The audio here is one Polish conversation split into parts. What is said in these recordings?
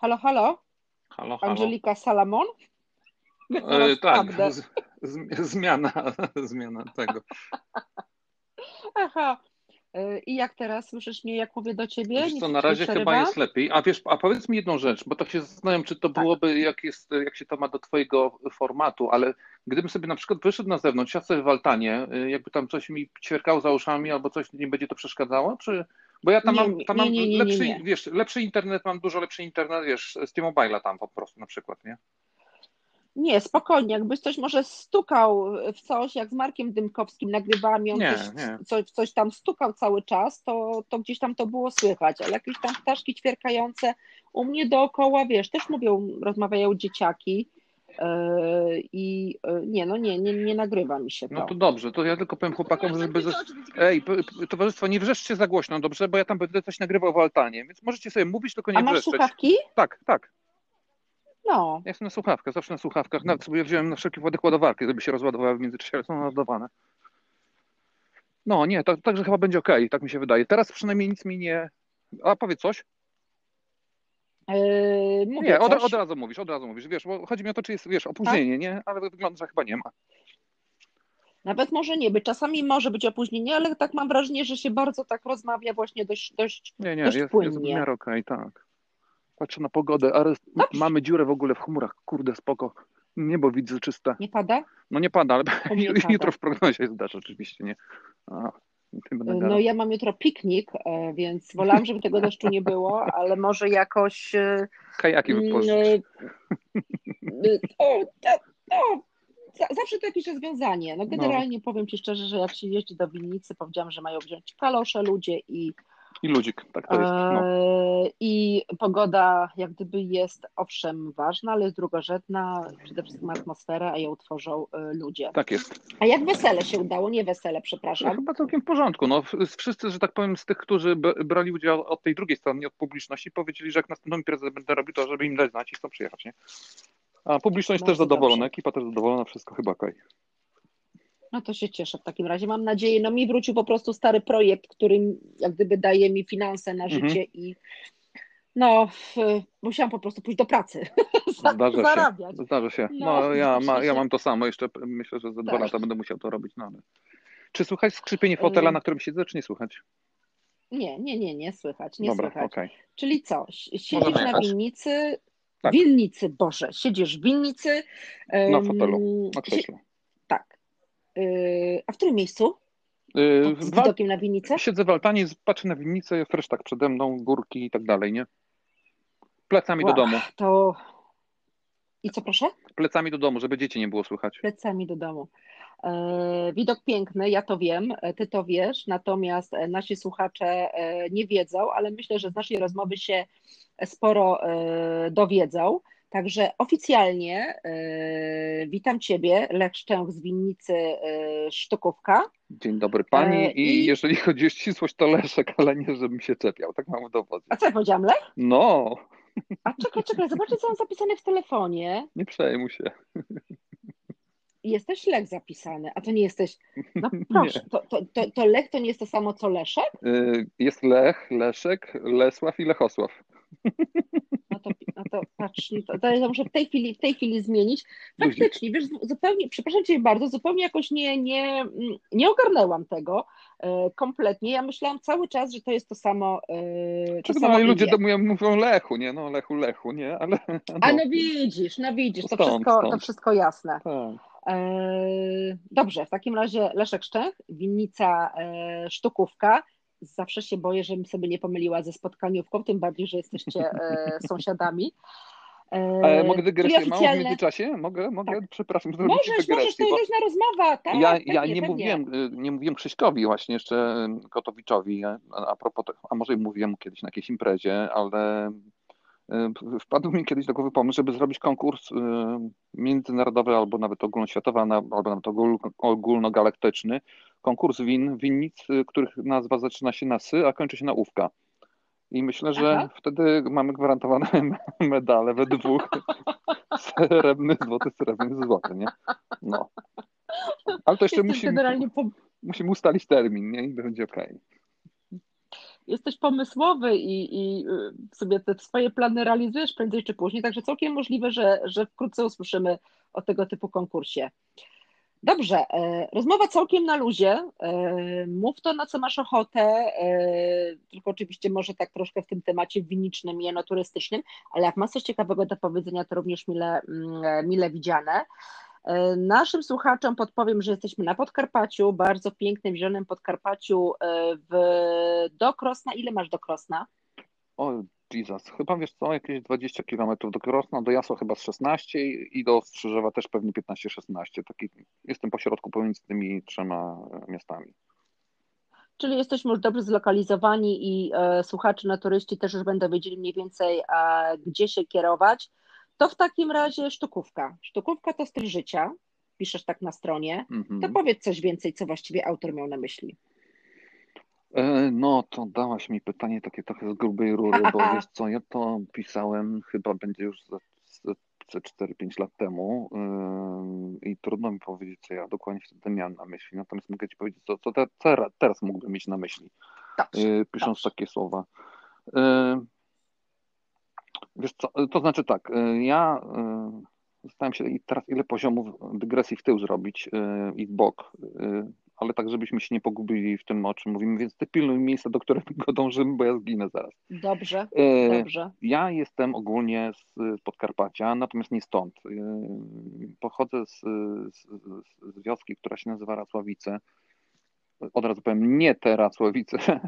Halo, halo? Halo, halo. Angelika Salamon? E, tak, z, z, zmiana, zmiana tego. Aha. E, I jak teraz słyszysz mnie, jak mówię do ciebie? Wiesz co, na razie chyba jest lepiej. A wiesz, a powiedz mi jedną rzecz, bo tak się zastanawiam, czy to Tak. byłoby, jak, jest, jak się to ma do twojego formatu, ale gdybym sobie na przykład wyszedł na zewnątrz, siadł sobie w altanie, y, jakby tam coś mi ćwierkało za uszami albo coś nie będzie to przeszkadzało, czy... Bo ja tam Nie, mam, tam nie, mam nie, lepszy, wiesz, lepszy internet, mam dużo lepszy internet, wiesz, z T-Mobile'a tam po prostu na przykład, nie? Nie, spokojnie, jakbyś coś może stukał w coś, jak z Markiem Dymkowskim nagrywałam i on Nie, coś, nie. Coś, coś tam stukał cały czas, to, to gdzieś tam to było słychać, ale jakieś tam ptaszki ćwierkające u mnie dookoła, wiesz, też mówią, rozmawiają dzieciaki i yy, nie, no nie, nie, nie nagrywa mi się to. No to dobrze, to ja tylko powiem chłopakom, żeby... ze- Ej, towarzystwo, nie wrzeszcie za głośno, dobrze? Bo ja tam będę coś nagrywał w altanie, więc możecie sobie mówić, tylko nie A masz wrzeszczeć. słuchawki? Tak, tak. No, Ja jestem na słuchawkach, zawsze na słuchawkach. Nawet sobie wziąłem na wszelki wypadek ładowarkę, żeby się rozładowały w międzyczasie, ale są ładowane. No nie, tak, także chyba będzie ok, tak mi się wydaje. Teraz przynajmniej nic mi nie... A powiedz coś? Yy, mówię Nie, od, od razu mówisz, od razu mówisz. Wiesz, bo chodzi mi o to, czy jest, wiesz, opóźnienie, nie? Ale wygląda, że chyba nie ma. Nawet może nie być. Czasami może być opóźnienie, ale tak mam wrażenie, że się bardzo tak rozmawia właśnie dość, dość Nie, nie, Dość jest, jest w płynnie. miarę okej, tak. Patrzę na pogodę, ale mamy dziurę w ogóle w chmurach, kurde, spoko. Niebo widzę czyste. nie pada. No nie pada, ale U mnie pada. jutro w prognozie zdarzy oczywiście, nie? A, No gadał. ja mam jutro piknik, e, więc wolałam, żeby tego deszczu nie było, ale może jakoś e, Kajaki mm, wypożyczyć. e, o, zawsze to jakieś rozwiązanie. No generalnie powiem Ci szczerze, że jak się jeździ do winnicy, powiedziałam, że mają wziąć kalosze ludzie i, I ludzik, tak to jest. No. e, i pogoda jak gdyby jest owszem ważna, ale jest drugorzędna, przede wszystkim atmosfera, a ją tworzą e, ludzie. Tak jest. A jak wesele się udało? Nie wesele, No, przepraszam. chyba całkiem w porządku. No, wszyscy, że tak powiem, z tych, którzy brali udział od tej drugiej strony, od publiczności, powiedzieli, że jak następną imprezę będę robił, to żeby im dać znać i chcą przyjechać, nie? A publiczność też Bardzo zadowolona, dobrze. ekipa też zadowolona, wszystko chyba okej. No to się cieszę w takim razie. Mam nadzieję, no mi wrócił po prostu stary projekt, który jak gdyby daje mi finanse na Mhm. życie i no w, musiałam po prostu pójść do pracy, za- Zdarza się. zarabiać. Zdarza się. No, No, ja, ma, ja się. mam to samo, jeszcze myślę, że za dwa Tak. lata będę musiał to robić. No, ale... Czy słychać skrzypienie fotela, na którym siedzę, czy nie słychać? Nie, nie, nie, nie słychać, nie Dobra, słychać. okej. Czyli co, siedzisz Możemy na jechać. winnicy, Tak. winnicy, Boże, siedzisz w winnicy. Na ym, fotelu, na si- krześle. Tak. Yy, a w którym miejscu? Yy, z Wal- widokiem na winnicę? Siedzę w altanie, patrzę na winnicę, fresh tak przede mną, górki i tak dalej, nie? Plecami do domu. To... I co proszę? Plecami do domu, żeby dzieci nie było słychać. plecami do domu. E, Widok piękny, ja to wiem, ty to wiesz, natomiast e, nasi słuchacze e, nie wiedzą, ale myślę, że z naszej rozmowy się sporo dowiedzą. Także oficjalnie e, witam Ciebie, Lech Szczęch z winnicy e, Sztukówka. Dzień dobry pani E, i jeżeli chodzi o ścisłość, to Leszek, ale nie, żebym się czepiał, tak mam dowody. A co ja powiedziałam, Lech? No, A czekaj, czekaj, zobaczcie, co mam zapisane w telefonie. nie przejmuj się. Jesteś Lech zapisany, a to nie jesteś. No proszę, to, to, to, to Lech to nie jest to samo co Leszek? Yy, Jest Lech, Leszek, Lesław i Lechosław. No to, no to patrz, no to, to muszę w tej chwili, w tej chwili zmienić. Faktycznie, wiesz, zupełnie, przepraszam Cię bardzo, zupełnie jakoś nie, nie, nie ogarnęłam tego e, kompletnie. Ja myślałam cały czas, że to jest to samo. E, to no, samo ludzie do mnie mówią Lechu, nie? No Lechu, Lechu, nie? Ale A no widzisz, no widzisz, to, Stąd, wszystko, to stąd. wszystko jasne. tak. E, dobrze, w takim razie Leszek Szczęch, winnica Sztukówka. Zawsze się boję, żebym sobie nie pomyliła ze spotkaniówką, tym bardziej, że jesteście e, sąsiadami. Ale mogę dygresję małą w oficjalne- międzyczasie? Mogę? Mogę? Tak. Przepraszam, zrobić Możesz, dygresję, możesz, to bo- luźna rozmowa, tak? Ja, pewnie, ja nie, pewnie. mówiłem, y, nie mówiłem Krzyśkowi właśnie jeszcze Kotowiczowi, a, a propos a może i mówiłem kiedyś na jakiejś imprezie, ale wpadł mi kiedyś do głowy pomysł, żeby zrobić konkurs y, międzynarodowy albo nawet ogólnoświatowy, albo nawet ogól, ogólnogalaktyczny, konkurs win, winnic, y, których nazwa zaczyna się na sy, a kończy się na ówka. I myślę, że Aha. wtedy mamy gwarantowane medale we dwóch. Srebrny, złoty, srebrny, złoty, nie? No. Ale to jeszcze Jestem musimy, generalnie po... musimy ustalić termin, nie? I będzie okej. Jesteś pomysłowy i, i y, sobie te swoje plany realizujesz prędzej czy później, także całkiem możliwe, że, że wkrótce usłyszymy o tego typu konkursie. Dobrze, e, rozmowa całkiem na luzie. E, mów to, na co masz ochotę, e, tylko oczywiście może tak troszkę w tym temacie winicznym i enoturystycznym, ale jak masz coś ciekawego do powiedzenia, to również mile, mm, mile widziane. Naszym słuchaczom podpowiem, że jesteśmy na Podkarpaciu, bardzo pięknym, zielonym Podkarpaciu w, do Krosna. Ile masz do Krosna? O, Jesus, chyba wiesz co, jakieś 20 km do Krosna, do Jasła chyba z 16 i do Strzyżewa też pewnie 15-16. Taki, jestem pośrodku pomiędzy tymi trzema e, miastami. Czyli jesteśmy już dobrze zlokalizowani i e, słuchacze na turyści też już będą wiedzieli mniej więcej, e, gdzie się kierować. To w takim razie sztukówka. Sztukówka to styl życia, piszesz tak na stronie. -hmm. To powiedz coś więcej, co właściwie autor miał na myśli. E, no, to dałaś mi pytanie takie trochę z grubej rury, bo wiesz co, ja to pisałem chyba będzie już za, za 4-5 lat temu yy, i trudno mi powiedzieć, co ja dokładnie wtedy miałem na myśli. Natomiast mogę ci powiedzieć, co, co te, teraz, teraz mógłbym mieć na myśli, yy, pisząc dobrze. takie słowa. Yy, wiesz co, to znaczy tak, ja zastanawiam się teraz ile poziomów dygresji w tył zrobić i w bok ale tak, żebyśmy się nie pogubili w tym, o czym mówimy, więc ty pilnuj miejsca, do którego dążymy, bo ja zginę zaraz. Dobrze, e, dobrze. Ja jestem ogólnie z Podkarpacia, natomiast nie stąd. E, pochodzę z, z, z wioski, która się nazywa Racławice. Od razu powiem, nie te Racławice,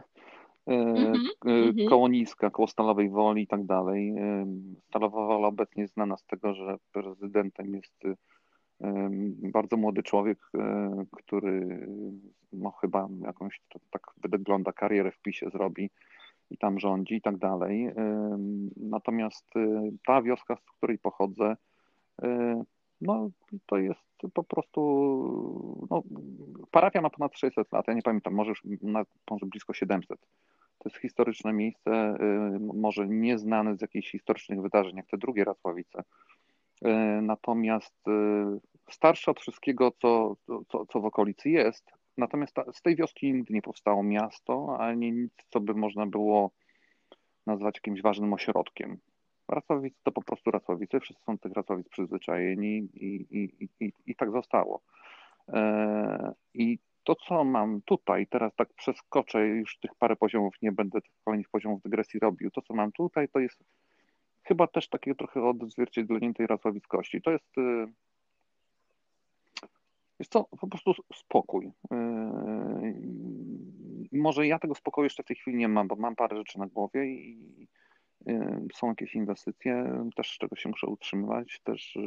mm -hmm, koło Niska, koło Stalowej Woli i tak dalej. Stalowa Wola obecnie jest znana z tego, że prezydentem jest bardzo młody człowiek, e, który no chyba jakąś, tak wygląda, karierę w PiSie zrobi i tam rządzi i tak dalej. Natomiast e, ta wioska, z której pochodzę, e, no to jest po prostu, no, parafia ma ponad 600 lat, ja nie pamiętam, może już na, może blisko 700. To jest historyczne miejsce, może nieznane z jakichś historycznych wydarzeń, jak te drugie Racławice. Natomiast starsze od wszystkiego, co, co, co w okolicy jest. Natomiast ta, z tej wioski nigdy nie powstało miasto, ani nic, co by można było nazwać jakimś ważnym ośrodkiem. Racowice to po prostu Racowice, wszyscy są tych Racowic przyzwyczajeni i, i, i, i tak zostało. I to, co mam tutaj, teraz tak przeskoczę, już tych parę poziomów, nie będę tych kolejnych poziomów dygresji robił. To, co mam tutaj, to jest chyba też takie trochę odzwierciedlenie tej racowickości. To jest y, jest to po prostu spokój. Yy, może ja tego spokoju jeszcze w tej chwili nie mam, bo mam parę rzeczy na głowie i yy, są jakieś inwestycje, też czego się muszę utrzymywać, też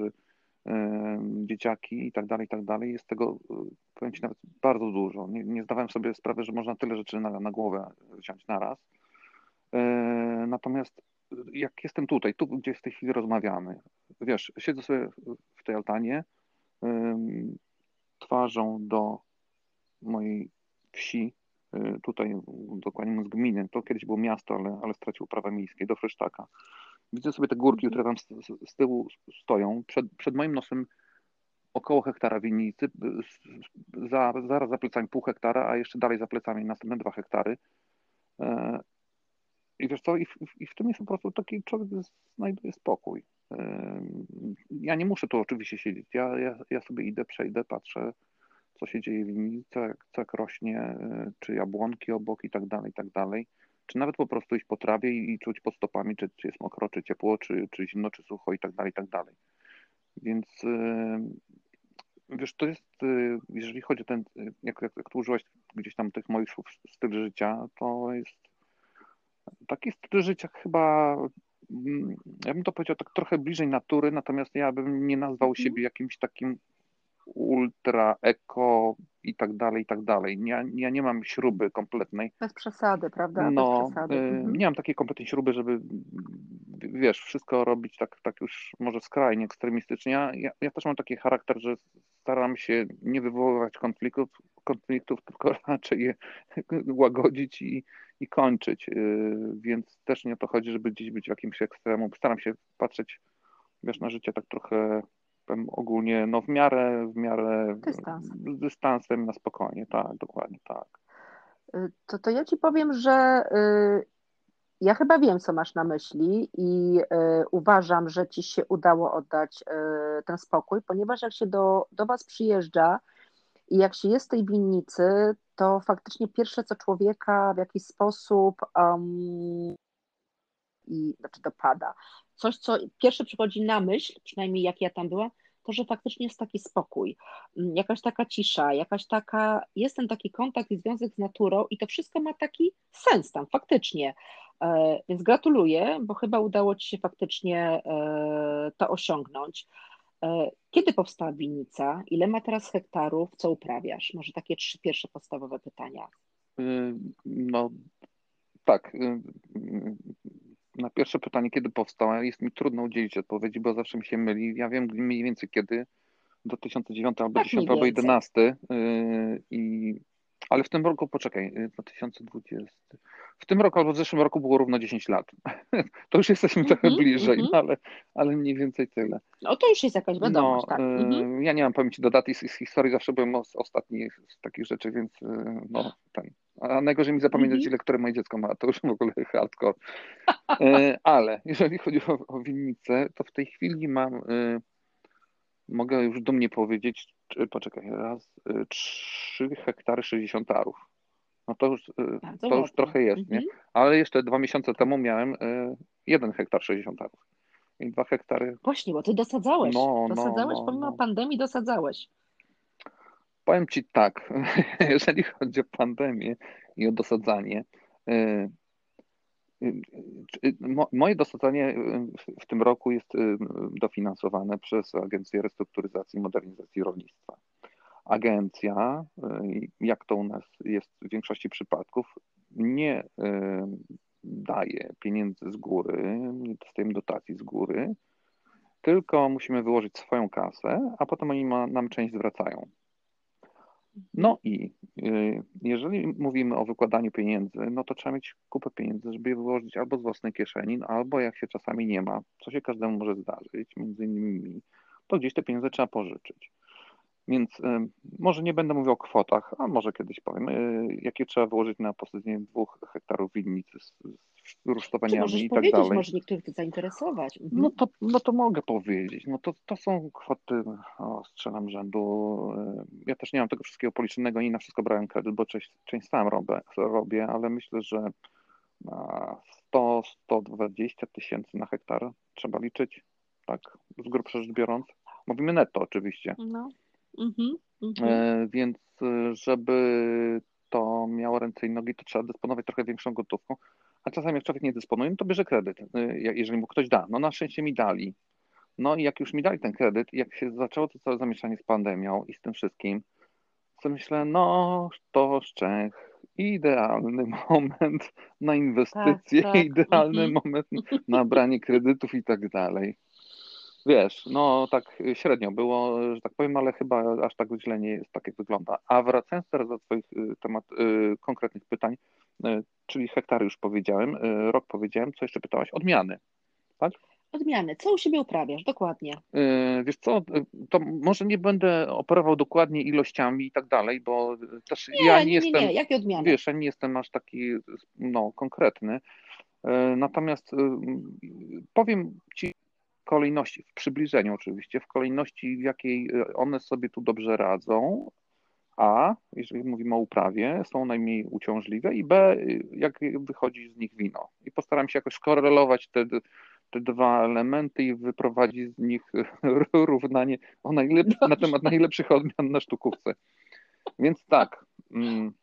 dzieciaki i tak dalej, i tak dalej. Jest tego, powiem Ci, nawet bardzo dużo. Nie, nie zdawałem sobie sprawy, że można tyle rzeczy na, na głowę wziąć naraz. Natomiast jak jestem tutaj, tu gdzie w tej chwili rozmawiamy, wiesz, siedzę sobie w tej altanie, twarzą do mojej wsi, tutaj dokładnie z gminy, to kiedyś było miasto, ale, ale straciło prawa miejskie, do Fresztaka. Widzę sobie te górki, które tam z, tyłu stoją. Przed, przed moim nosem około hektara winnicy, za, zaraz za plecami pół hektara, a jeszcze dalej za plecami następne dwa hektary. E, I wiesz co, i w, i w tym jest po prostu taki człowiek znajduje spokój. Ja nie muszę tu oczywiście siedzieć. Ja, ja, ja sobie idę, przejdę, patrzę, co się dzieje w winnicy, jak, jak rośnie, e, czy jabłonki obok i tak dalej, i tak dalej. Czy nawet po prostu iść po trawie i, i czuć pod stopami, czy, czy jest mokro, czy ciepło, czy, czy zimno, czy sucho i tak dalej, i tak dalej. Więc wiesz, to jest, e, jeżeli chodzi o ten, jak, jak, jak tu użyłaś gdzieś tam tych moich słów, styl życia, to jest taki styl życia chyba Mm, ja bym to powiedział tak trochę bliżej natury, natomiast ja bym nie nazwał mhm. siebie jakimś takim ultra eko i tak dalej, i tak dalej. Ja, ja nie mam śruby kompletnej. Bez przesady, prawda? No, Bez przesady. Mhm. nie mam takiej kompletnej śruby, żeby wiesz, wszystko robić tak, tak już może skrajnie ekstremistycznie. Ja, ja też mam taki charakter, że staram się nie wywoływać konfliktów, konfliktów tylko raczej je łagodzić i, i kończyć. Y, więc też nie o to chodzi, żeby gdzieś być w jakimś ekstremum. Staram się patrzeć, wiesz, na życie tak trochę powiem ogólnie, no w miarę, w miarę Dystans. z dystansem na spokojnie, tak, dokładnie tak. To, to ja ci powiem, że ja chyba wiem, co masz na myśli i uważam, że ci się udało oddać ten spokój, ponieważ jak się do, do was przyjeżdża i jak się jest w tej winnicy, to faktycznie pierwsze, co człowieka w jakiś sposób um, i znaczy dopada, coś, co pierwsze przychodzi na myśl, przynajmniej jak ja tam byłam, to, że faktycznie jest taki spokój, mm, jakaś taka cisza, jakaś taka, jest ten taki kontakt i związek z naturą i to wszystko ma taki sens tam, faktycznie. E, więc gratuluję, bo chyba udało Ci się faktycznie e, to osiągnąć. E, kiedy powstała winnica? Ile ma teraz hektarów? Co uprawiasz? Może takie trzy pierwsze podstawowe pytania. No tak. Na pierwsze pytanie, kiedy powstała, jest mi trudno udzielić odpowiedzi, bo zawsze mi się myli. Ja wiem mniej więcej kiedy, 2009 albo 10 albo 11 i ale w tym roku, poczekaj, 2020. Y, w tym roku albo w zeszłym roku było równo 10 lat. To już jesteśmy mm -hmm, trochę bliżej, mm -hmm. no ale, ale mniej więcej tyle. No to już jest jakaś wiadomość, no, tak. Mm -hmm. Ja nie mam pamięci do z historii, zawsze byłem ostatni z takich rzeczy, więc y, no ten. A najgorzej mi zapamiętać, mhm. ile które moje dziecko ma, to już w ogóle hardcore. Ale jeżeli chodzi o, o winnicę, to w tej chwili mam mogę już dumnie powiedzieć, poczekaj, raz, y, trzy hektary 60 arów. No to już, y, to już trochę jest, mhm. nie? Ale jeszcze dwa miesiące temu miałem y, jeden hektar 60 arów. I dwa hektary. Właśnie, bo ty dosadzałeś. No, no dosadzałeś no, pomimo no. pandemii, dosadzałeś. Powiem ci tak, jeżeli chodzi o pandemię i o dosadzanie, Moje dostarczanie w tym roku jest y, dofinansowane przez Agencję Restrukturyzacji i Modernizacji Rolnictwa. Agencja, y, jak to u nas jest w większości przypadków, nie y, daje pieniędzy z góry, nie dostajemy dotacji z góry, tylko musimy wyłożyć swoją kasę, a potem oni nam część zwracają. No i y, jeżeli mówimy o wykładaniu pieniędzy, no to trzeba mieć kupę pieniędzy, żeby je wyłożyć albo z własnej kieszeni, albo jak się czasami nie ma, co się każdemu może zdarzyć, między innymi mi, to gdzieś te pieniądze trzeba pożyczyć. Więc y, może nie będę mówił o kwotach, a może kiedyś powiem, y, jakie trzeba wyłożyć na posadzenie dwóch hektarów winnicy z, z rusztowaniami i tak dalej. Może niektórych zainteresować. Mhm. No, to, no to mogę powiedzieć. No to, to są kwoty, o, strzelam rzędu. Y, ja też nie mam tego wszystkiego policzonego, nie na wszystko brałem kredyt, bo część, część sam robię, robię, ale myślę, że 100-120 tysięcy na hektar trzeba liczyć, tak z grubsza rzecz biorąc. Mówimy netto oczywiście. No. Mhm, mhm. E, więc e, żeby to miało ręce i nogi, to trzeba dysponować trochę większą gotówką. A czasami jak człowiek nie dysponuje, no to bierze kredyt, e, jeżeli mu ktoś da. No na szczęście mi dali. No i jak już mi dali ten kredyt, jak się zaczęło to całe zamieszanie z pandemią i z tym wszystkim, to myślę, no to Szczech, idealny moment na inwestycje, tak, tak. idealny mhm. moment na branie kredytów i tak dalej. Wiesz, no tak średnio było, że tak powiem, ale chyba aż tak źle nie jest, tak jak wygląda. A wracając teraz do Twoich y, temat, y, konkretnych pytań, y, czyli hektary już powiedziałem, rok powiedziałem, co jeszcze pytałaś? Odmiany, tak? Odmiany. Co u siebie uprawiasz? Dokładnie. Wiesz co, to może nie będę operował dokładnie ilościami i tak dalej, bo też nie, ja nie, nie jestem. Nie, Jakie odmiany? Wiesz, ja nie jestem aż taki no, konkretny. Natomiast powiem Ci kolejności, w przybliżeniu oczywiście, w kolejności, w jakiej e, one sobie tu dobrze radzą, a jeżeli mówimy o uprawie, są najmniej uciążliwe i B, jak wychodzi z nich wino. I postaram się jakoś skorelować te, te dwa elementy i wyprowadzić z nich równanie o na temat najlepszych odmian na sztukówce. Więc tak. Mm,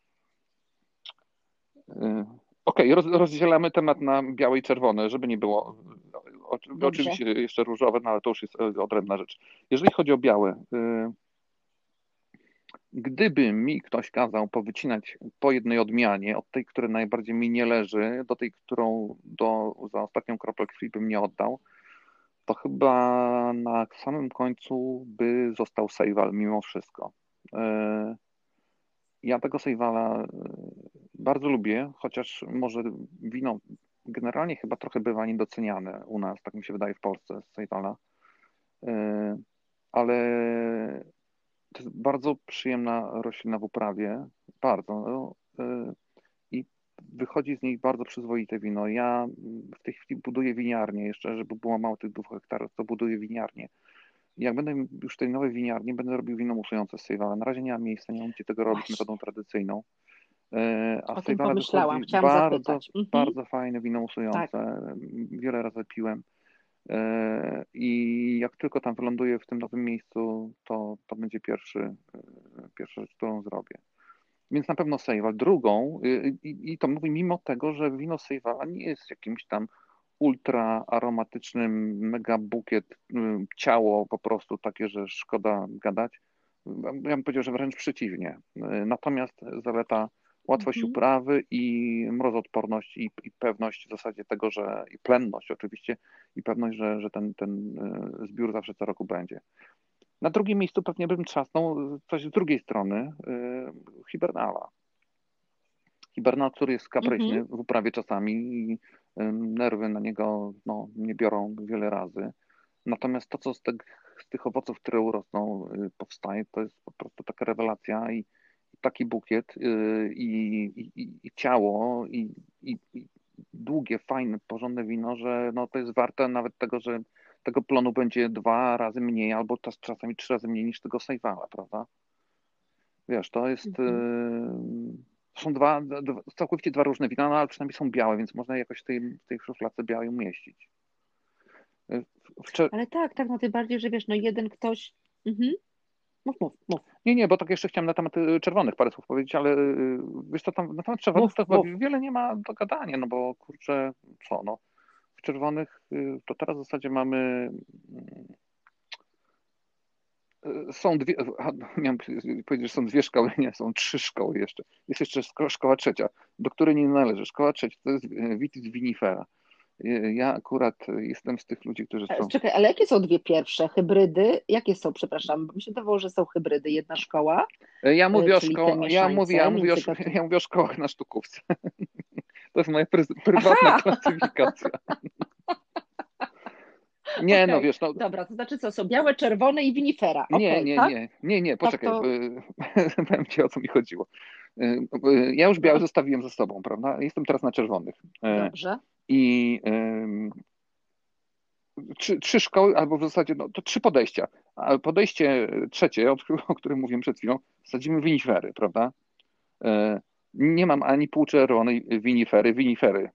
y, Okej, okay, roz, rozdzielamy temat na białe i czerwone, żeby nie było Oczywiście jeszcze różowe, no ale to już jest e, odrębna rzecz. Jeżeli chodzi o białe, y, gdyby mi ktoś kazał powycinać po jednej odmianie, od tej, która najbardziej mi nie leży, do tej, którą do, za ostatnią kroplę krwi bym nie oddał, to chyba na samym końcu by został Sejwal mimo wszystko. Y, ja tego Sejwala bardzo lubię, chociaż może wino generalnie chyba trochę bywa niedoceniane u nas, tak mi się wydaje w Polsce z Sejwala. E, ale to jest bardzo przyjemna roślina w uprawie, bardzo. No, e, wychodzi z niej bardzo przyzwoite wino. Ja w tej chwili buduję winiarnię jeszcze, żeby było mało tych dwóch hektarów, to buduję winiarnię. Jak będę już w tej nowej winiarni, będę robił wino musujące z Sejwala. Na razie nie mam miejsca, nie mam gdzie tego robić metodą tradycyjną. E, a o tym pomyślałam, chciałam bardzo, zapytać. Mhm. Bardzo fajne wino musujące. Tak. Wiele razy piłem. E, I jak tylko tam wyląduję w tym nowym miejscu, to, to będzie pierwszy, e, pierwsza rzecz, którą zrobię. Więc na pewno Sejwal. Drugą, i, i to mówię mimo tego, że wino Sejwala nie jest jakimś tam ultra aromatycznym, mega bukiet, ciało po prostu takie, że szkoda gadać. Ja bym powiedział, że wręcz przeciwnie. Natomiast zaleta łatwość mhm. uprawy i mrozodporność i, i, pewność w zasadzie tego, że i plenność oczywiście i pewność, że, że ten, ten e, zbiór zawsze co roku będzie. Na drugim miejscu pewnie bym trzasnął coś z drugiej strony, yy, hibernala. Hibernal, który jest kapryśny mhm. w uprawie czasami i yy, nerwy na niego no, nie biorą wiele razy. Natomiast to, co z, te, z tych owoców, które urosną, yy, powstaje, to jest po prostu taka rewelacja i taki bukiet y, i, i, i ciało i, i, długie, fajne, porządne wino, że no to jest warte nawet tego, że tego plonu będzie dwa razy mniej albo czasami trzy razy mniej niż tego sejwala, prawda? Wiesz, to jest... Mhm. Y, są dwa, dwa, całkowicie dwa różne wina, no ale przynajmniej są białe, więc można jakoś w tej, w tej szufladce białej umieścić. Y, ale tak, tak, no tym bardziej, że wiesz, no jeden ktoś... Mhm. Mów, mów, mów. Nie, nie, bo tak jeszcze chciałem na temat y, czerwonych parę słów powiedzieć, ale y, wiesz to tam na temat czerwonych mów, to mów. wiele nie ma do gadania, no bo kurczę, co no. W czerwonych y, to teraz w zasadzie mamy są dwie, miałem powiedzieć, że są dwie szkoły, nie, są trzy szkoły jeszcze. Jest jeszcze szkoła trzecia, do której nie należy. Szkoła trzecia to jest Vitis vinifera. Ja akurat jestem z tych ludzi, którzy są. Czekaj, ale jakie są dwie pierwsze? Hybrydy? Jakie są, przepraszam, bo mi się dawało, że są hybrydy. Jedna szkoła. Ja mówię, o, szko... ja mówię, ja mówię, o... ja mówię o szkołach na sztukówce. To jest moja prywatna Aha! klasyfikacja. Nie, okay. no wiesz, no... Dobra, to znaczy co, są białe, czerwone i winifera. Okay, nie, nie, tak? nie, nie, nie, poczekaj, tak to... powiem ci o co mi chodziło. Ja już białe no. zostawiłem ze sobą, prawda? Jestem teraz na czerwonych. E, Dobrze. I trzy, trzy szkoły, albo w zasadzie no, to trzy podejścia. A podejście trzecie, o którym mówiłem przed chwilą, sadzimy winifery, prawda? E, nie mam ani półczerwonej winifery, winifery.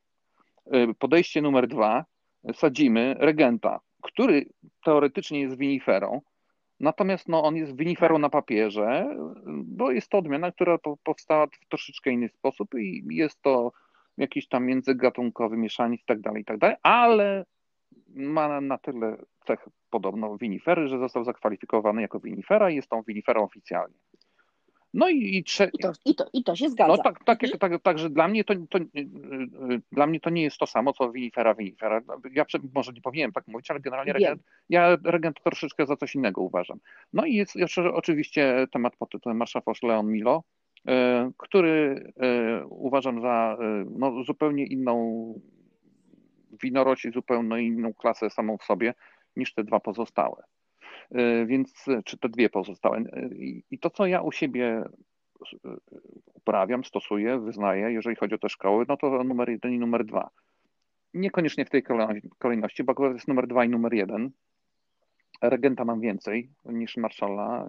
E, podejście numer dwa, sadzimy regenta, który teoretycznie jest winiferą, natomiast no, on jest winiferą na papierze, bo jest to odmiana, która powstała w troszeczkę inny sposób i jest to jakiś tam międzygatunkowy mieszaniec i tak dalej, i tak dalej, ale ma na tyle cech podobno winifery, że został zakwalifikowany jako winifera i jest tą winiferą oficjalnie. No i, i, trze... I, to, i, to, I to się zgadza. No tak, tak, mhm. tak, tak, że dla mnie to, to, dla mnie to nie jest to samo, co winifera, winifera. Ja może nie powinienem tak mówić, ale generalnie regent, ja regent troszeczkę za coś innego uważam. No i jest jeszcze oczywiście temat pod tytułem Marszafosz Leon Milo, który e, uważam za e, no, zupełnie inną winorość i zupełnie inną klasę samą w sobie niż te dwa pozostałe. Więc, czy te dwie pozostałe. I to, co ja u siebie uprawiam, stosuję, wyznaję, jeżeli chodzi o te szkoły, no to numer jeden i numer dwa. Niekoniecznie w tej kolejności, bo akurat jest numer dwa i numer jeden. Regenta mam więcej niż Marszala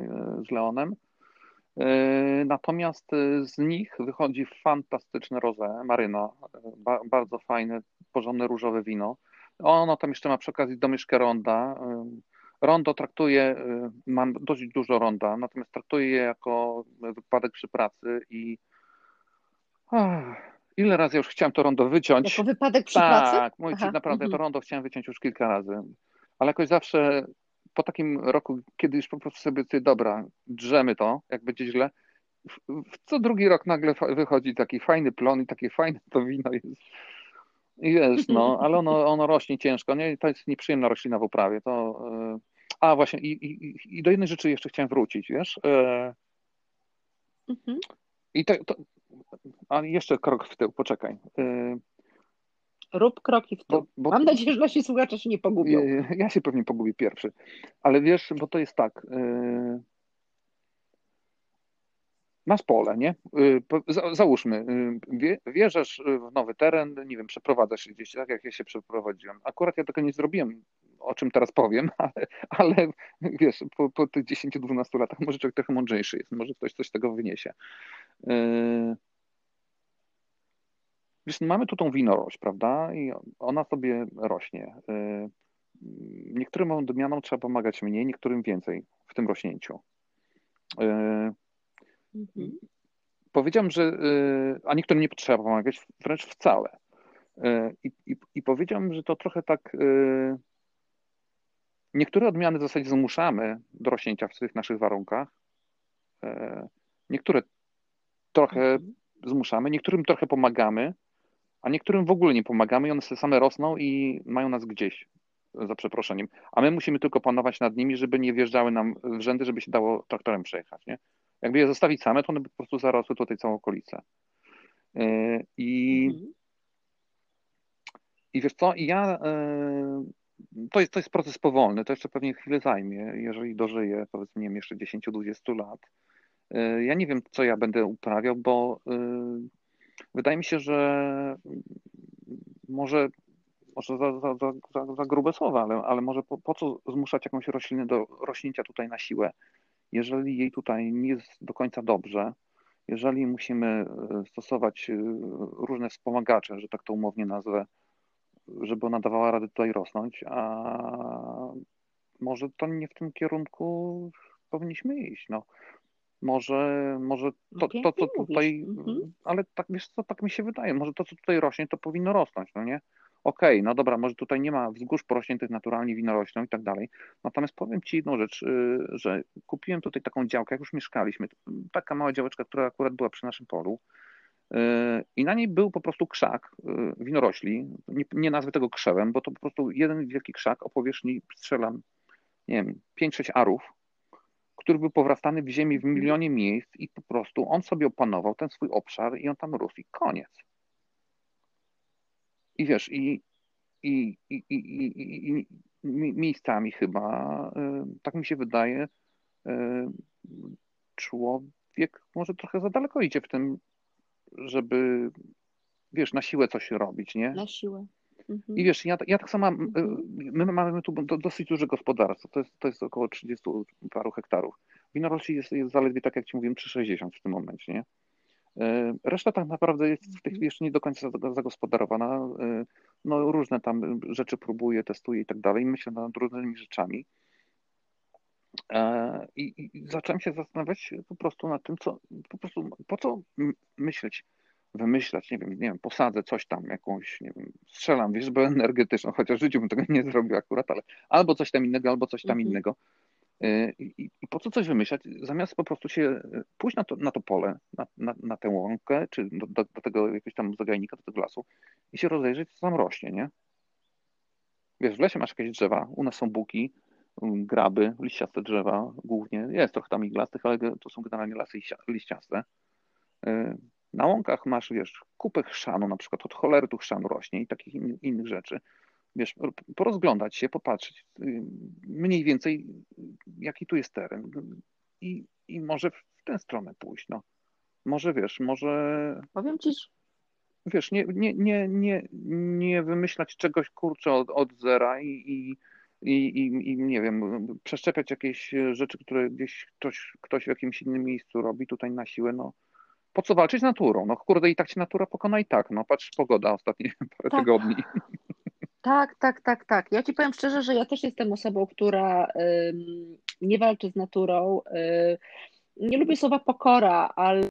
z Leonem. E, natomiast e, z nich wychodzi fantastyczne rosé, maryna, ba, bardzo fajne, porządne różowe wino. Ono tam jeszcze ma przy okazji domieszkę ronda. E, rondo traktuje, mam dość dużo ronda, natomiast traktuję je jako wypadek przy pracy i ach, ile razy ja już chciałem to rondo wyciąć. Jako wypadek przy tak, pracy? Tak, naprawdę to mhm. rondo chciałem wyciąć już kilka razy, ale jakoś zawsze po takim roku, kiedy już po prostu sobie ty, dobra, drzemy to, jak będzie źle, w co drugi rok nagle wychodzi taki fajny plon i takie fajne to wino jest. I wiesz, no, ale ono, ono rośnie ciężko, nie? To jest nieprzyjemna roślina w uprawie. To, yy... A właśnie, i, i, i do jednej rzeczy jeszcze chciałem wrócić, wiesz? Yy... Mhm. I to, to, a jeszcze krok w tył, poczekaj. Yy... Rób kroki w to. Bo, bo, Mam nadzieję, że nasi słuchacze się nie pogubią. Ja się pewnie pogubię pierwszy. Ale wiesz, bo to jest tak. Yy, masz pole, nie? Y, załóżmy, y, wjeżdżasz w nowy teren, nie wiem, przeprowadzasz się gdzieś, tak jak ja się przeprowadziłem. Akurat ja tego nie zrobiłem, o czym teraz powiem, ale, ale wiesz, po, po tych 10-12 latach może człowiek trochę mądrzejszy jest, może ktoś coś z tego wyniesie. Y, mamy tu tą winorość, prawda? I ona sobie rośnie. Niektórym odmianom trzeba pomagać mniej, niektórym więcej w tym rośnięciu. Mhm. Powiedziałem, że y, a niektórym nie potrzeba pomagać wręcz wcale. Y, I, i, I powiedziałem, że to trochę tak. Y, niektóre odmiany w zasadzie zmuszamy do rośnięcia w tych naszych warunkach. Niektóre trochę mhm. zmuszamy, niektórym trochę pomagamy, a niektórym w ogóle nie pomagamy i one same rosną i mają nas gdzieś, za przeproszeniem. A my musimy tylko panować nad nimi, żeby nie wjeżdżały nam w rzędy, żeby się dało traktorem przejechać. Nie? Jakby je zostawić same, to one by po prostu zarosły tutaj całą okolicę. E, I, mhm. i wiesz co, I ja e, to jest, to jest proces powolny, to jeszcze pewnie chwilę zajmie, jeżeli dożyję, powiedzmy, nie wiem, jeszcze 10-20 lat. E, ja nie wiem, co ja będę uprawiał, bo wydaje mi się, że może, może za, za, za, za grube słowa, ale, ale może po, po co zmuszać jakąś roślinę do rośnięcia tutaj na siłę? jeżeli jej tutaj nie jest do końca dobrze, jeżeli musimy e, stosować e, różne wspomagacze, że tak to umownie nazwę, żeby ona dawała radę tutaj rosnąć, a może to nie w tym kierunku powinniśmy iść. No. Może, może to, to, co tutaj, mhm. ale tak wiesz co, tak mi się wydaje, może to, co tutaj rośnie, to powinno rosnąć, no nie? okej, okay, no dobra, może tutaj nie ma wzgórz porośniętych naturalnie winoroślą i tak dalej. Natomiast powiem Ci jedną rzecz, y, że kupiłem tutaj taką działkę, jak już mieszkaliśmy, taka mała działeczka, która akurat była przy naszym polu y, i na niej był po prostu krzak y, winorośli. Nie, nie nazwę tego krzewem, bo to po prostu jeden wielki krzak o powierzchni, strzelam, nie wiem, 5-6 arów, który był powrastany w ziemi w milionie miejsc i po prostu on sobie opanował ten swój obszar i on tam rósł i koniec. I wiesz, i, i, i, i, i miejscami chyba, y, tak mi się wydaje, y, człowiek może trochę za daleko idzie w tym, żeby, wiesz, na siłę coś robić, nie? Na siłę. Mhm. I wiesz, ja, ja tak samo mam, y, mhm. my mamy tu dosyć duże gospodarstwo, to jest, to jest około 30 paru hektarów. Winorośli jest, jest zaledwie tak, jak ci mówiłem, 3,60 w tym momencie, nie? E, reszta tak naprawdę jest w tej chwili jeszcze nie do końca zagospodarowana. E, no, różne tam rzeczy próbuję, testuję i tak dalej. Myślę nad różnymi rzeczami. E, I, I, zacząłem się zastanawiać po prostu nad tym, co po prostu po co myśleć, wymyślać, nie wiem, nie wiem, posadzę coś tam, jakąś, nie wiem, strzelam wierzbę energetyczną, chociaż w życiu bym tego nie zrobił akurat, ale albo coś tam innego, albo coś tam mhm. innego. Y, I, I, po co coś wymyślać, zamiast po prostu się y, pójść na to, na to pole, na, na, na tę łąkę, czy do, do, do, tego jakiegoś tam zagajnika, do tego lasu i się rozejrzeć, co tam rośnie, nie? Wiesz, w lesie masz jakieś drzewa, u nas są buki, um, graby, liściaste drzewa głównie, jest trochę tam iglastych, ale to są generalnie lasy liściaste. Na łąkach masz, wiesz, kupę chrzanu, na przykład od cholery tu chrzanu rośnie i takich in, innych rzeczy. Wiesz, porozglądać się, popatrzeć y, mniej więcej, jaki tu jest teren. I, i może w tę stronę pójść, no. Może wiesz, może... Powiem ci, Wiesz, nie, nie, nie, nie, nie wymyślać czegoś, kurczę, od, od zera i, i, i, i, nie wiem, przeszczepiać jakieś rzeczy, które gdzieś ktoś, ktoś w jakimś innym miejscu robi tutaj na siłę, no po co walczyć z naturą? No kurde, i tak się natura pokona i tak, no patrz, pogoda ostatnie parę tak. tygodni. Tak, tak, tak, tak. Ja ci powiem szczerze, że ja też jestem osobą, która nie walczy z naturą. Y, nie lubię słowa pokora, ale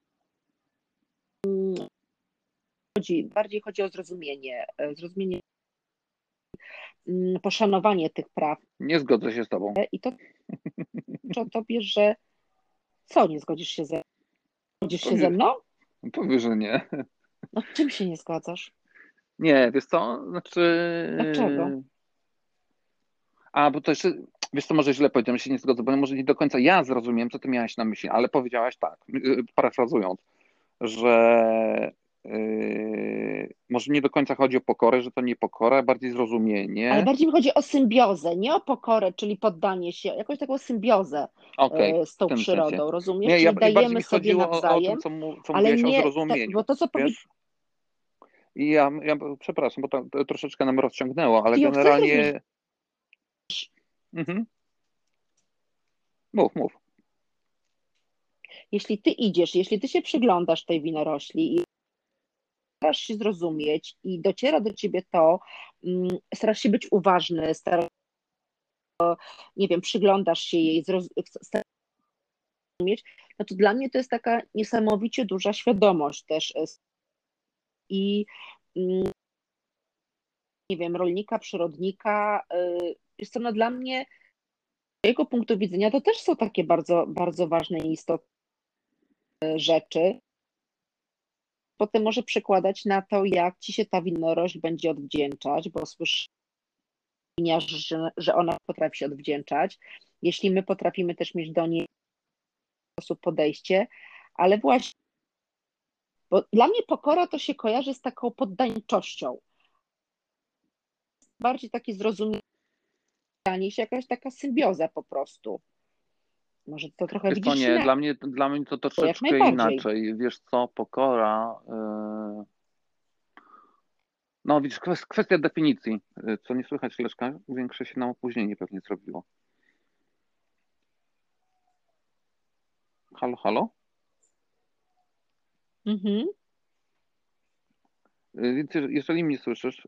chodzi, bardziej chodzi o zrozumienie, e, zrozumienie, mm, poszanowanie tych praw. Nie zgodzę się z tobą. I to o tobie, że co, nie zgodzisz się ze, zgodzisz się ze mną? Powie, że nie. No czym się nie zgadzasz? Nie, wiesz co? Znaczy. Dlaczego? A, bo to jeszcze, wiesz co, może źle powiedziałem, się nie zgodzę, bo może nie do końca ja zrozumiałem, co ty miałaś na myśli, ale powiedziałaś tak, y, parafrazując, że yy, może nie do końca chodzi o pokorę, że to nie pokora, bardziej zrozumienie. Ale bardziej mi chodzi o symbiozę, nie o pokorę, czyli poddanie się, jakąś taką symbiozę okay, z tą przyrodą, sensie. rozumiesz? Nie, czyli ja, dajemy sobie nawzajem, o, o tym, co, co ale nie, o zrozumieniu. bo to co powiedz... I ja, ja, przepraszam, bo to, troszeczkę nam rozciągnęło, ale generalnie... Mhm. Mów, mów. Jeśli ty idziesz, jeśli ty się przyglądasz tej winorośli i starasz się zrozumieć i dociera do ciebie to, mm, starasz się być uważny, starasz nie wiem, przyglądasz się jej, zrozumieć, no to dla mnie to jest taka niesamowicie duża świadomość też e, i mm, nie wiem, rolnika, przyrodnika, jest to no dla mnie z jego punktu widzenia to też są takie bardzo, bardzo ważne i istotne rzeczy, potem może przekładać na to, jak ci się ta winorośl będzie odwdzięczać, bo słyszę, że, że ona potrafi się odwdzięczać. Jeśli my potrafimy też mieć do niej sposób podejście, ale właśnie, bo dla mnie pokora to się kojarzy z taką poddańczością. Bardziej takie zrozumienie się, jakaś taka symbioza po prostu. Może to trochę wiesz, to nie, dla mnie, dla mnie to troszeczkę inaczej. Wiesz co, pokora. Yy... No widzisz, kwestia definicji. Yy, co nie słychać, Leszka? Większe się nam opóźnienie pewnie zrobiło. Halo, halo? Mhm. Yy, więc jeżeli mnie słyszysz,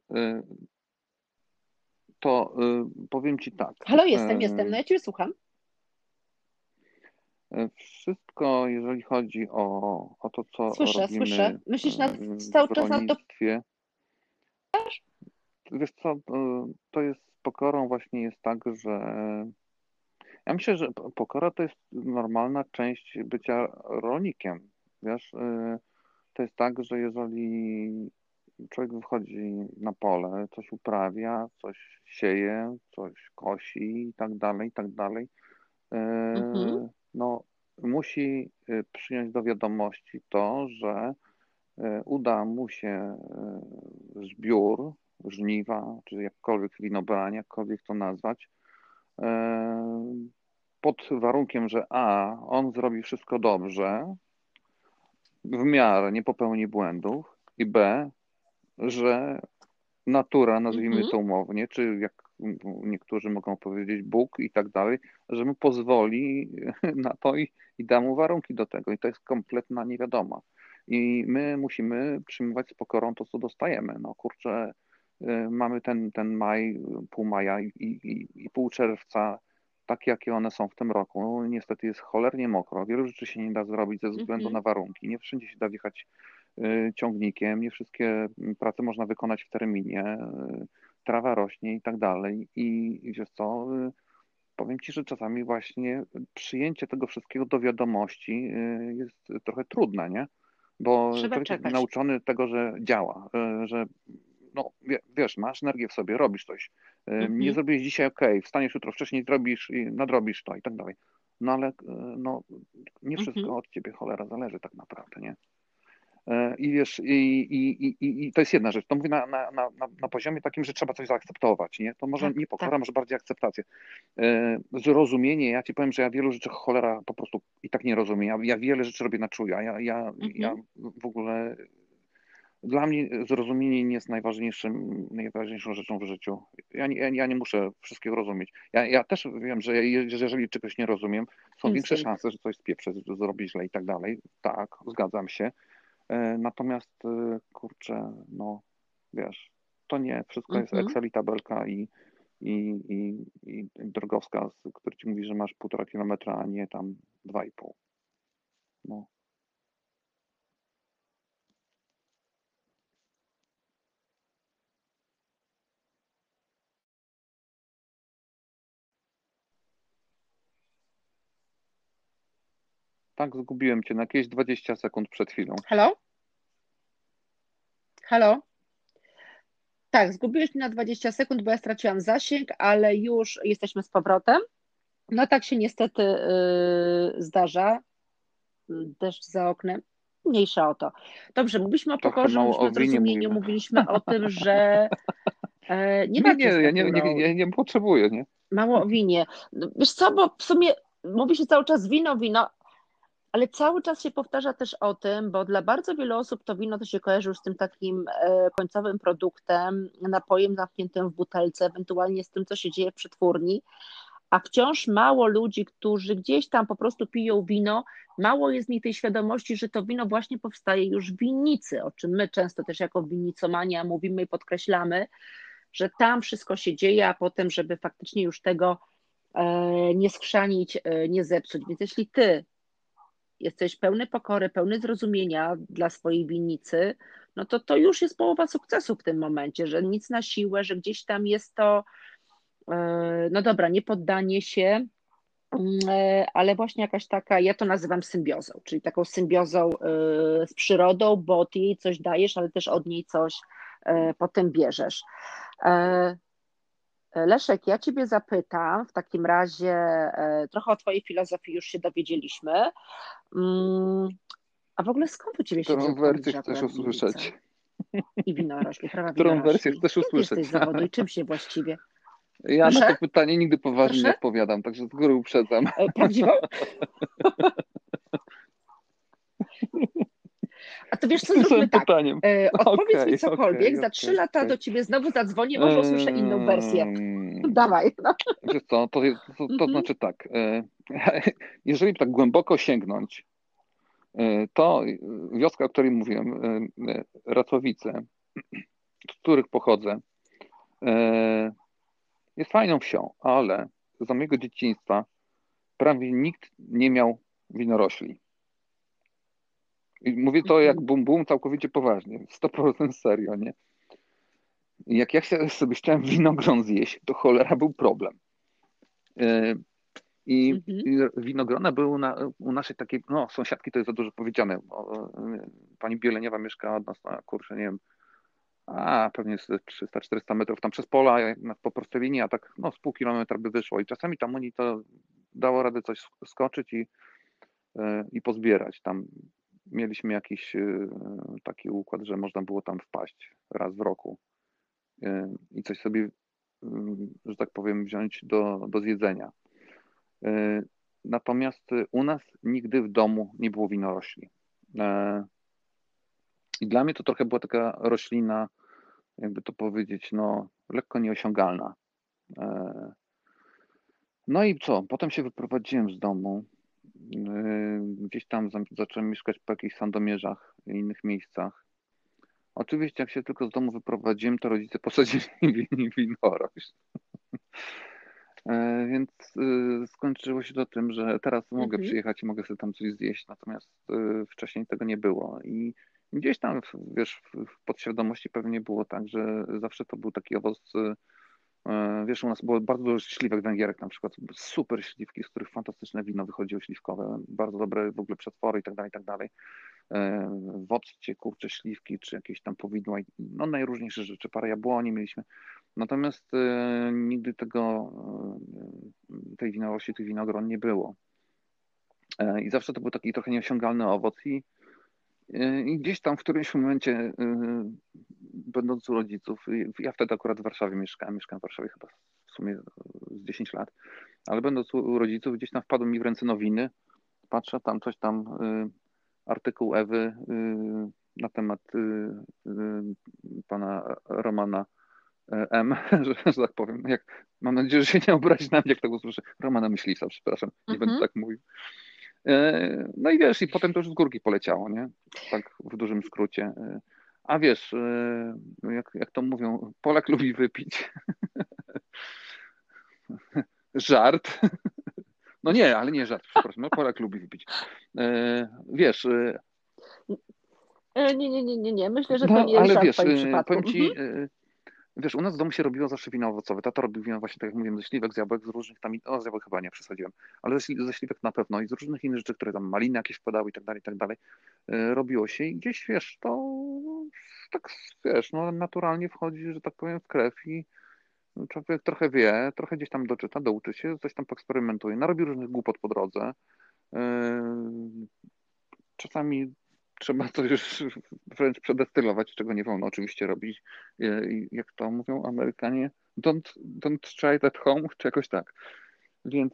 to powiem Ci tak. Halo, jestem, jestem. No ja Ciebie słucham. Wszystko, jeżeli chodzi o, o to, co słyszę, robimy Słyszę, Myślisz na, cały czas na to... Wiesz co, to jest z pokorą właśnie jest tak, że ja myślę, że pokora to jest normalna część bycia rolnikiem. Wiesz, to jest tak, że jeżeli człowiek wychodzi na pole, coś uprawia, coś sieje, coś kosi i tak dalej, i tak dalej, mhm no, musi y, przyjąć do wiadomości to, że y, uda mu się y, zbiór, żniwa, czy jakkolwiek winobranie, jakkolwiek to nazwać, pod warunkiem, że A, on zrobi wszystko dobrze, w miarę nie popełni błędów, i B, że natura, nazwijmy -hmm. to umownie, czy jak niektórzy mogą powiedzieć Bóg i tak dalej, że mu pozwoli na to i, i da mu warunki do tego. I to jest kompletna niewiadoma. I my musimy przyjmować z pokorą to, co dostajemy. No kurczę, y, mamy ten, ten maj, pół maja i, i, i pół czerwca, takie jakie one są w tym roku. No, niestety jest cholernie mokro. Wielu rzeczy się nie da zrobić ze względu mhm. na warunki. Nie wszędzie się da wjechać y, ciągnikiem, nie wszystkie prace można wykonać w terminie. Trawa rośnie i tak dalej. I wiesz co, y, powiem Ci, że czasami właśnie przyjęcie tego wszystkiego do wiadomości y, jest trochę trudne, nie? Bo Trzeba człowiek nauczony tego, że działa, y, że no wiesz, masz energię w sobie, robisz coś. Mhm. Nie zrobisz dzisiaj, ok, wstaniesz jutro wcześniej, zrobisz i nadrobisz to i tak dalej. No ale no, nie wszystko mhm. od ciebie cholera zależy tak naprawdę, nie? E, I wiesz, i, i, i, i to jest jedna rzecz. To mówię na, na, na, na poziomie takim, że trzeba coś zaakceptować. Nie? To może tak, nie pokora, tak. może bardziej akceptację. E, zrozumienie, ja ci powiem, że ja wielu rzeczy cholera po prostu i tak nie rozumiem. Ja, ja wiele rzeczy robię na czuja. Ja, ja, mhm. ja w ogóle dla mnie zrozumienie nie jest najważniejszym, najważniejszą rzeczą w życiu. Ja nie, ja nie muszę wszystkiego rozumieć. Ja, ja też wiem, że jeżeli czegoś nie rozumiem, są większe szanse, że coś spieprzę, zrobić źle i tak dalej. Tak, zgadzam się natomiast, e, kurczę, no wiesz, to nie, wszystko jest mhm. Excel i tabelka i, i, i, i drogowskaz, który ci mówi, że masz półtora kilometra, a nie tam dwa i pół. No. Tak, zgubiłem cię na jakieś 20 sekund przed chwilą. Halo? Halo? Tak, zgubiłeś mnie na 20 sekund, bo ja straciłam zasięg, ale już jesteśmy z powrotem. No tak się niestety yy, zdarza. Deszcz za oknem. mniejsza o to. Dobrze, mówiliśmy o pokorze, mówiliśmy o zrozumieniu, mówiliśmy o tym, że e, nie, nie, nie, ja nie, nie, nie, nie potrzebuję, nie? Mało o winie. Wiesz co, bo w sumie mówi się cały czas wino, wino, ale cały czas się powtarza też o tym, bo dla bardzo wielu osób to wino to się kojarzy już z tym takim e, końcowym produktem, napojem zamkniętym w butelce, ewentualnie z tym, co się dzieje w przetwórni, a wciąż mało ludzi, którzy gdzieś tam po prostu piją wino, mało jest mi tej świadomości, że to wino właśnie powstaje już w winnicy, o czym my często też jako winnicomania mówimy i podkreślamy, że tam wszystko się dzieje, a potem, żeby faktycznie już tego e, nie skrzanić, e, nie zepsuć. Więc jeśli ty jesteś pełny pokory, pełny zrozumienia dla swojej winnicy, no to to już jest połowa sukcesu w tym momencie, że nic na siłę, że gdzieś tam jest to, e, no dobra, nie poddanie się, mm, ale właśnie jakaś taka, ja to nazywam symbiozą, czyli taką symbiozą z przyrodą, bo ty jej coś dajesz, ale też od niej coś potem bierzesz. E, Leszek, ja Ciebie zapytam w takim razie, e, trochę o Twojej filozofii już się dowiedzieliśmy. Mm, a w ogóle skąd u Ciebie się Którą wersję chcesz usłyszeć? I winorośli, prawa Którą wersję chcesz usłyszeć? jesteś zawodu i czym się właściwie? Ja Proszę? na to pytanie nigdy poważnie Proszę? nie odpowiadam, także z góry uprzedzam. E, prawdziwą? A to wiesz co, zróbmy tak. Pytaniem. E, odpowiedz okay, mi cokolwiek, okay, za trzy okay, lata do ciebie znowu zadzwonię, może usłyszę inną wersję. Dawaj. No. Wiesz co, to, to, to mhm. znaczy tak, e, jeżeli tak głęboko sięgnąć, e, to wioska, o której mówiłem, Ratowice, z których pochodzę, jest fajną wsią, ale za mojego dzieciństwa prawie nikt nie miał winorośli. I mówię to jak mhm. bum bum całkowicie poważnie, 100% serio, nie? I jak ja sobie chciałem winogron zjeść, to cholera był problem. E, I, mhm. winogrona były na, u naszej takiej, no sąsiadki to jest za dużo powiedziane. Pani Bieleniowa mieszka od nas na kurczę, nie wiem, a pewnie 300-400 metrów tam przez pola, po prostej linii, a tak no z pół kilometra by wyszło. I czasami tam oni to dało radę coś skoczyć i, e, i pozbierać. Tam mieliśmy jakiś y, taki układ, że można było tam wpaść raz w roku y, i coś sobie, y, że tak powiem, wziąć do, do zjedzenia. Natomiast u nas nigdy w domu nie było winorośli. I dla mnie to trochę była taka roślina, jakby to powiedzieć, no, lekko nieosiągalna. No i co? Potem się wyprowadziłem z domu. Yy, gdzieś tam zacząłem mieszkać po jakichś sandomierzach i innych miejscach. Oczywiście, jak się tylko z domu wyprowadziłem, to rodzice posadzili mi winorośl. Yy, więc yy, skończyło się to tym, że teraz mogę mhm. przyjechać i mogę sobie tam coś zjeść, natomiast wcześniej tego nie było. I gdzieś tam, wiesz, w podświadomości pewnie było tak, że zawsze to był taki owoc wiesz, u nas było bardzo dużo śliwek węgierek, na przykład super śliwki, z których fantastyczne wino wychodziło śliwkowe, bardzo dobre w ogóle przetwory i tak dalej, i tak dalej. E, Wodcie, kurcze, śliwki, czy jakieś tam powidła, no najróżniejsze rzeczy, parę jabłoni mieliśmy. Natomiast e, nigdy tego, e, tej winowości, tych winogron nie było. E, I zawsze to był taki trochę nieosiągalny owoc i i gdzieś tam w którymś momencie, y, będąc u rodziców, ja wtedy akurat w Warszawie mieszkałem, mieszkałem w Warszawie chyba w sumie z 10 lat, ale będąc u rodziców, gdzieś tam wpadły mi w ręce nowiny, patrzę tam coś tam, y, artykuł Ewy y, na temat pana Romana M, że, że tak powiem, jak, mam nadzieję, że się nie obrazi na mnie, jak tego usłyszę, Romana Myśliwca, przepraszam, nie będę mhm. tak mówił. E, no i wiesz, i potem to już z górki poleciało, nie? Tak w dużym skrócie. E, a wiesz, e, jak, jak to mówią, Polak lubi wypić. żart. No nie, ale nie żart, przepraszam. No Polak lubi wypić. Wiesz. Nie, nie, nie, nie, nie. Myślę, że to no, nie jest ale żart wiesz, w. Powiem ci, mhm. Wiesz, u nas w domu się robiło zawsze wino owocowe. Tato robił wino właśnie, tak jak mówiłem, ze śliwek, z jabłek, z różnych tam, o z jabłek chyba nie przesadziłem, ale ze, ze śliwek na pewno i z różnych innych rzeczy, które tam maliny jakieś wpadały i tak dalej, i tak dalej, e, robiło się i gdzieś, wiesz, to tak, wiesz, no naturalnie wchodzi, że tak powiem, w krew i człowiek trochę wie, trochę gdzieś tam doczyta, douczy się, coś tam poeksperymentuje, narobi różnych głupot po drodze. E, czasami trzeba coś już wręcz przedestylować, czego nie wolno oczywiście robić. Jak to mówią Amerykanie, don't, don't try it at home, czy jakoś tak. Więc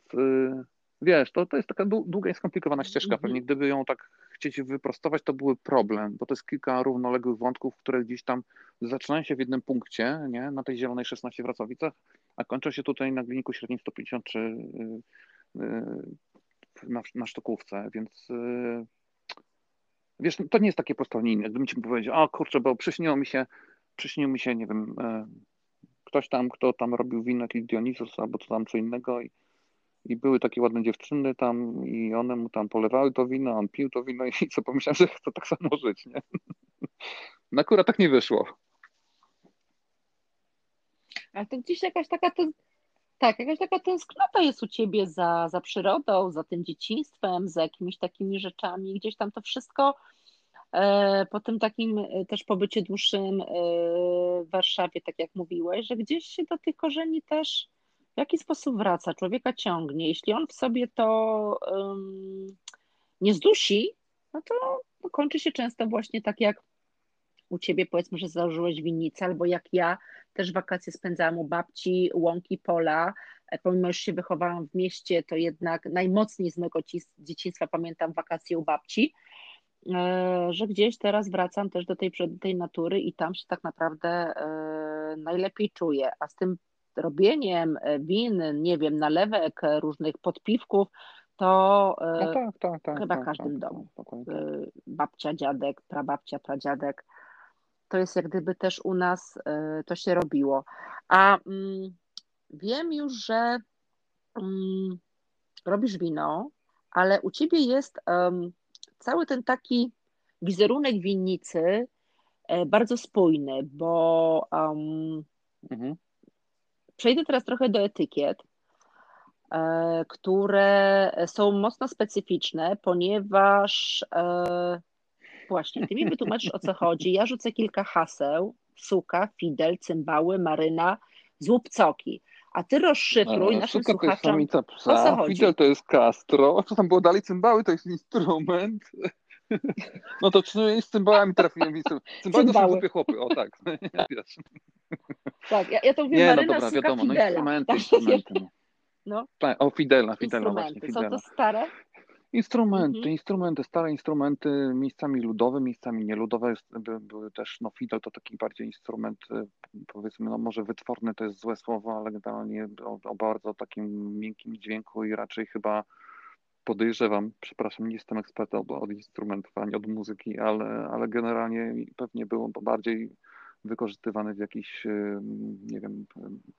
wiesz, to, to jest taka długa i skomplikowana ścieżka. Pewnie gdyby ją tak chcieć wyprostować, to były problem, bo to jest kilka równoległych wątków, które gdzieś tam zaczynają się w jednym punkcie, nie? na tej zielonej 16 w Wrocławicach, a kończą się tutaj na Gliniku Średnim 153 yy, yy, na, na sztokówce, więc wiesz, to nie jest takie prostolinijne. Gdybym ci powiedział, o kurczę, bo przyśniło mi się, przyśnił mi się, nie wiem, ktoś tam, kto tam robił wino, jakiś Dionizus albo co tam co innego i i były takie ładne dziewczyny tam i one mu tam polewały to wino, on pił to wino i co pomyślałem, że chce tak samo żyć, nie? No akurat tak nie wyszło. Ale to gdzieś jakaś taka ten, tak, jakaś taka tęsknota jest u ciebie za, za przyrodą, za tym dzieciństwem, za jakimiś takimi rzeczami. Gdzieś tam to wszystko e, po tym takim e, też pobycie dłuższym e, w Warszawie, tak jak mówiłeś, że gdzieś się do tych korzeni też w jaki sposób wraca, człowieka ciągnie. Jeśli on w sobie to um, nie zdusi, no to, to kończy się często właśnie tak jak u ciebie powiedzmy, że założyłeś winnicę, albo jak ja też wakacje spędzałam u babci, łąki, pola. E, pomimo, że się wychowałam w mieście, to jednak najmocniej z mojego dzieciństwa pamiętam wakacje u babci, e, że gdzieś teraz wracam też do tej, tej natury i tam się tak naprawdę e, najlepiej czuję. A z tym robieniem win, nie wiem, nalewek, różnych podpiwków, to no tak, tak, tak, chyba tak, każdym tak, domu. Tak, babcia, dziadek, prababcia, pradziadek. To jest jak gdyby też u nas to się robiło. A mm, wiem już, że mm, robisz wino, ale u ciebie jest cały ten taki wizerunek winnicy bardzo spójny, bo um, mhm. Przejdę teraz trochę do etykiet, e, które są mocno specyficzne, ponieważ e, właśnie ty mi wytłumaczysz o co chodzi. Ja rzucę kilka haseł: suka, fidel, cymbały, maryna, złupcoki. A ty rozszyfruj naszym Suka słuchaczom, to jest samica psa, o co chodzi. Fidel to jest Castro. Co tam było dalej? Cymbały to jest instrument. No to przynajmniej z cymbałami trafiłem w instrument. Cymbały to są głupie chłopy, o tak. Tak, ja, ja to mówię Nie, no Maryna no dobra, wiadomo, no Fidela. no instrumenty, instrumenty. No. Tak, o Fidela, Fidela właśnie. Fidela. Są to stare? Instrumenty, mhm. instrumenty, stare instrumenty, miejscami ludowe, miejscami nieludowe. By, były też, no Fidel to taki bardziej instrument, y, powiedzmy, no może wytworny to jest złe słowo, ale generalnie o, o bardzo takim miękkim dźwięku i raczej chyba podejrzewam, przepraszam, nie jestem ekspertem od, od instrumentów ani od muzyki, ale, ale generalnie pewnie było bardziej wykorzystywany w jakichś, nie wiem,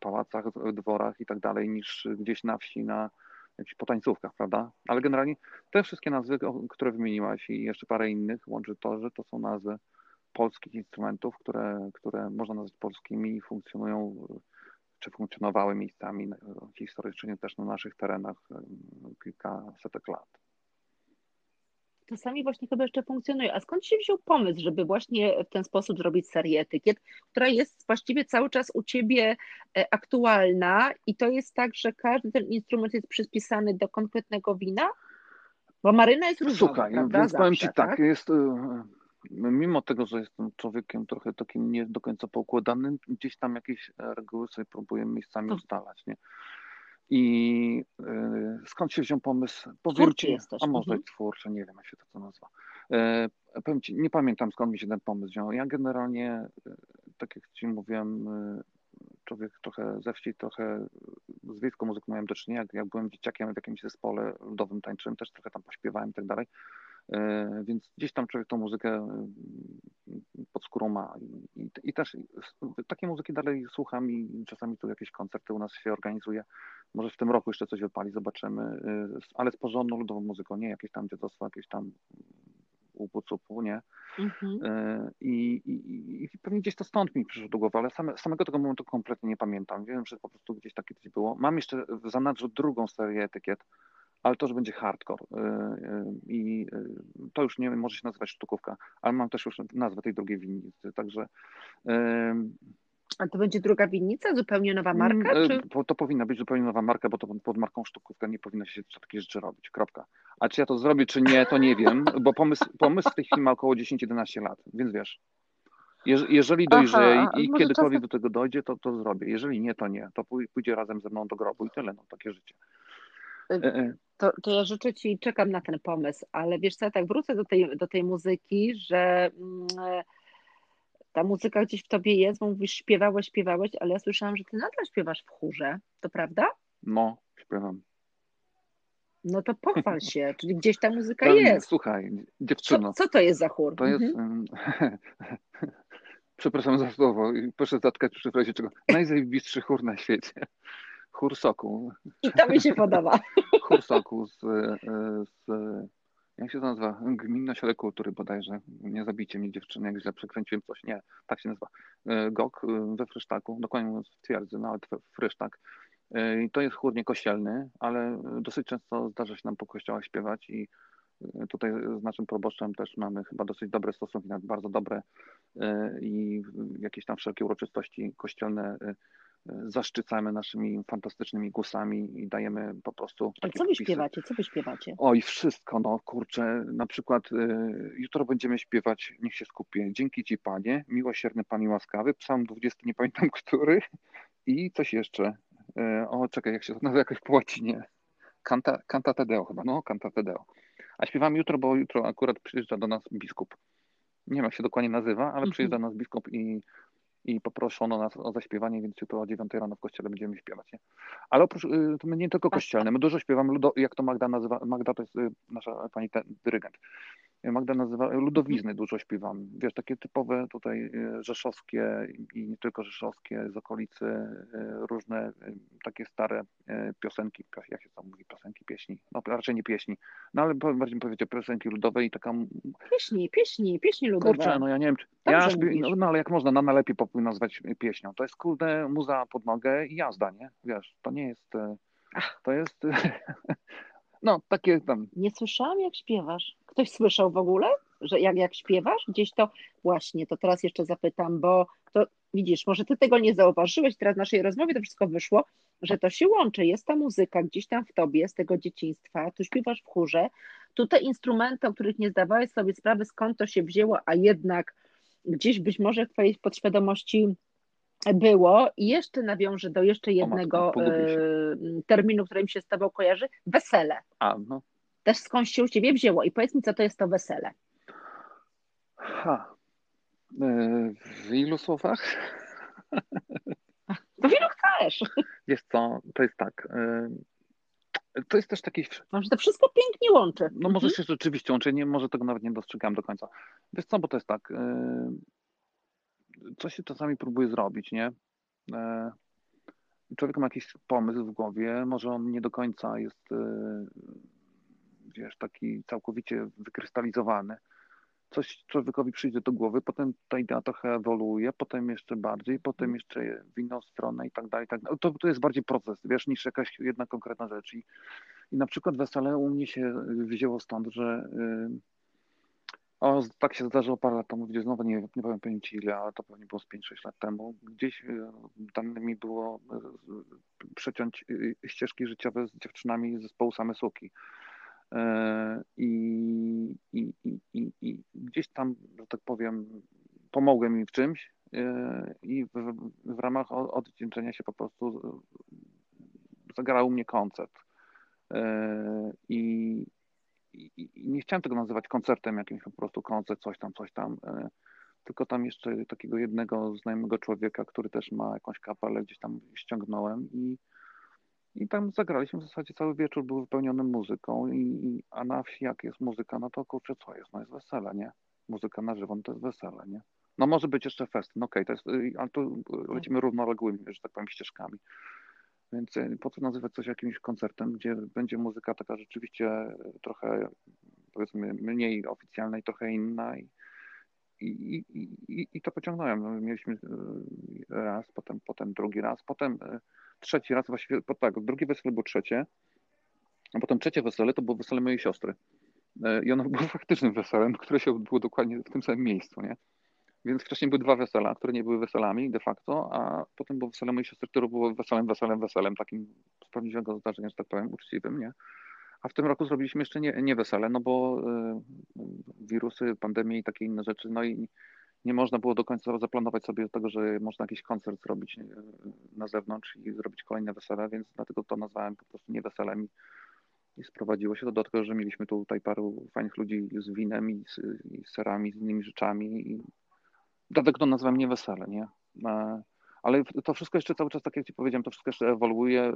pałacach, dworach i tak dalej, niż gdzieś na wsi, na jakichś potańcówkach, prawda? Ale generalnie te wszystkie nazwy, które wymieniłaś i jeszcze parę innych, łączy to, że to są nazwy polskich instrumentów, które, które można nazwać polskimi i funkcjonują, czy funkcjonowały miejscami historycznie też na naszych terenach kilkasetek lat czasami właśnie chyba jeszcze funkcjonuje. A skąd się wziął pomysł, żeby właśnie w ten sposób zrobić serię etykiet, która jest właściwie cały czas u Ciebie e, aktualna i to jest tak, że każdy ten instrument jest przypisany do konkretnego wina? Bo maryna jest różna, Słuchaj, prawda? więc powiem Ci tak, tak, jest e, mimo tego, że jestem człowiekiem trochę takim nie do końca poukładanym, gdzieś tam jakieś reguły sobie próbuję miejscami ustalać, nie? I y, skąd się wziął pomysł? Powiem ci, jesteś. A może mhm. twórczy, nie wiem jak się to co nazywa. E, powiem ci, nie pamiętam skąd mi się ten pomysł wziął. Ja generalnie, e, tak jak ci mówiłem, e, człowiek trochę ze wsi, trochę z wiejską muzyką miałem do czynienia. Jak, jak byłem dzieciakiem w jakimś zespole ludowym tańczyłem, też trochę tam pośpiewałem i tak dalej. E, więc gdzieś tam człowiek tą muzykę e, pod skórą ma. I, i, I, też takie muzyki dalej słucham i czasami tu jakieś koncerty u nas się organizuje. Może w tym roku jeszcze coś odpali, zobaczymy. E, ale z porządną ludową muzyką, nie jakieś tam dziedzostwo, jakieś tam łupu cupu, nie? Mhm. I, i, I, pewnie gdzieś to stąd mi przyszło do głowy, ale same, samego tego momentu kompletnie nie pamiętam. Wiem, że po prostu gdzieś takie coś było. Mam jeszcze w zanadrzu drugą serię etykiet, ale to już będzie hardcore. Y, y, I y, to już nie może się nazywać sztukówka, ale mam też już nazwę tej drugiej winnicy. Także A to będzie druga winnica, zupełnie nowa marka? Czy? To, powinna być zupełnie nowa marka, bo to pod marką sztukówka nie powinno się takie rzeczy robić. Kropka. A czy ja to zrobię, czy nie, to nie wiem, bo pomysł, pomysł w tej chwili ma około 10-11 lat, więc wiesz. Jeżeli dojrzeje i kiedykolwiek czasem... do tego dojdzie, to to zrobię. Jeżeli nie, to nie. To pójdzie razem ze mną do grobu i tyle. No, takie życie. Y, e. To, to ja życzę Ci i czekam na ten pomysł, ale wiesz co, ja tak wrócę do tej, do tej muzyki, że mm, e, ta muzyka gdzieś w Tobie jest, bo mówisz śpiewałeś, śpiewałeś, ale ja słyszałam, że Ty nadal śpiewasz w chórze, to prawda? No, śpiewam. No to pochwal się, czyli gdzieś ta muzyka jest. Słuchaj, dziewczyno. Co, co to jest za chór? To jest, mhm. przepraszam za słowo, proszę zatkać przy frazie czego, najzajebistszy chór na świecie. Chór Soku. I to mi się podoba. Chór Soku z, z jak się to nazywa? Gminny Ośrodek Kultury bodajże. Nie zabijcie mnie dziewczyny, jak źle przekręciłem coś. Nie, tak się nazywa. GOK we Frysztaku, dokładnie mówiąc w twierdzy, nawet Frysztak. I to jest chór niekościelny, ale dosyć często zdarza się nam po kościołach śpiewać i Tutaj z naszym proboszczem też mamy chyba dosyć dobre stosunki, nawet bardzo dobre i jakieś tam wszelkie uroczystości kościelne zaszczycamy naszymi fantastycznymi głosami i dajemy po prostu. Ale co wy wpisy. śpiewacie? Co wy śpiewacie? Oj, wszystko, no kurczę. Na przykład y, jutro będziemy śpiewać, niech się skupię. Dzięki Ci, Panie, miłosierny Pan i łaskawy, psalm 20, nie pamiętam który i coś jeszcze. Y, o, czekaj, jak się to nazywa jakoś po łacinie. Canta, canta Tedeo chyba, no, Canta Tedeo. A śpiewamy jutro, bo jutro akurat przyjeżdża do nas biskup. Nie wiem, jak się dokładnie nazywa, ale mhm. przyjeżdża do nas biskup i, i poproszono nas o zaśpiewanie, więc jutro o 9 rano w kościele będziemy śpiewać. Nie? Ale oprócz, y, to my nie tylko kościelne, my dużo śpiewamy, jak to Magda nazywa, Magda to jest y, nasza pani ten, dyrygent. Magda nazywa ludowizny dużo śpiewam. Wiesz, takie typowe tutaj e, rzeszowskie i nie tylko rzeszowskie, z okolicy e, różne e, takie stare piosenki, jak się to mówi, piosenki, pieśni, no raczej nie pieśni, no ale bardziej powiedzieć piosenki ludowe i taka... Pieśni, pieśni, pieśni ludowe. Kurczę, no ja nie wiem, czy... ja śpiew... no, no, ale jak można na najlepiej popój nazwać pieśnią? To jest kurde muza pod nogę i jazda, nie? Wiesz, to nie jest... To jest... No, takie tam. Nie słyszałam, jak śpiewasz. Ktoś słyszał w ogóle, że jak, jak śpiewasz? Gdzieś to właśnie, to teraz jeszcze zapytam, bo to widzisz, może ty tego nie zauważyłeś, teraz w naszej rozmowie to wszystko wyszło, że to się łączy, jest ta muzyka gdzieś tam w tobie, z tego dzieciństwa, tu śpiewasz w chórze, tu te instrumenty, o których nie zdawałeś sobie sprawy, skąd to się wzięło, a jednak gdzieś być może w twojej podświadomości było i jeszcze nawiążę do jeszcze jednego matko, e, terminu, który mi się z tobą kojarzy, wesele. A, no. Też skąd się u ciebie wzięło i powiedz mi, co to jest to wesele. Ha. E, w ilu słowach? W ilu chcesz. Wiesz co, to jest tak. E, to jest też taki. Może to wszystko pięknie łączy. No może mhm. się rzeczywiście łączy, nie, może tego nawet nie dostrzegam do końca. Wiesz co, bo to jest tak coś się czasami próbuje zrobić, nie? E, człowiek ma jakiś pomysł w głowie, może on nie do końca jest, e, wiesz, taki całkowicie wykrystalizowany. Coś człowiekowi przyjdzie do głowy, potem ta idea trochę ewoluuje, potem jeszcze bardziej, potem jeszcze w inną stronę i tak dalej. tak dalej. To, to jest bardziej proces, wiesz, niż jakaś jedna konkretna rzecz. I, i na przykład wesele u mnie się wzięło stąd, że yy, o, tak się zdarzyło parę lat temu, gdzie znowu nie, nie powiem powiedzieć ile, ale to pewnie było z 5-6 lat temu. Gdzieś e, tam mi było e, przeciąć e, ścieżki życiowe z dziewczynami z zespołu Same Suki. I, i, i, i, I gdzieś tam, że tak powiem, pomogłem im w czymś i w, w ramach odwdzięczenia się po prostu zagrał u mnie koncert. I, i, nie chciałem tego nazywać koncertem jakimś po prostu koncert, coś tam, coś tam, e, tylko tam jeszcze takiego jednego znajomego człowieka, który też ma jakąś kapelę, gdzieś tam ściągnąłem i, i tam zagraliśmy w zasadzie cały wieczór był wypełniony muzyką i, a na wsi jak jest muzyka, no to kurczę co jest, no jest wesele, nie? Muzyka na żywo, no to jest wesele, nie? No może być jeszcze fest, no okej, okay, to jest, ale tu lecimy równoległymi, że tak powiem, ścieżkami. Więc e, po co nazywać coś jakimś koncertem, gdzie będzie muzyka taka rzeczywiście trochę, powiedzmy, mniej oficjalna i trochę inna. I, i, i, i to pociągnąłem. No, mieliśmy e, raz, potem, potem drugi raz, potem e, trzeci raz, właściwie po, tak, drugie wesele było trzecie, a potem trzecie wesele to było wesele mojej siostry. I ono było faktycznym weselem, które się odbyło dokładnie w tym samym miejscu, nie? Więc wcześniej były dwa wesela, które nie były weselami de facto, a potem było wesele mojej siostry, które było weselem, weselem, weselem, takim z prawdziwego zdarzenia, że tak powiem, uczciwym, nie? A w tym roku zrobiliśmy jeszcze nie, nie wesele, no bo y, wirusy, pandemie i takie inne rzeczy, no i nie można było do końca zaplanować sobie tego, że można jakiś koncert zrobić y, na zewnątrz i zrobić kolejne wesele, więc dlatego to nazwałem po prostu nie weselem i sprowadziło się to do tego, że mieliśmy tutaj paru fajnych ludzi z winem i z, i z serami, z innymi rzeczami i dlatego to nazywam nie wesele, nie? E, ale to wszystko jeszcze cały czas, tak jak Ci powiedziałem, to wszystko jeszcze ewoluuje. E,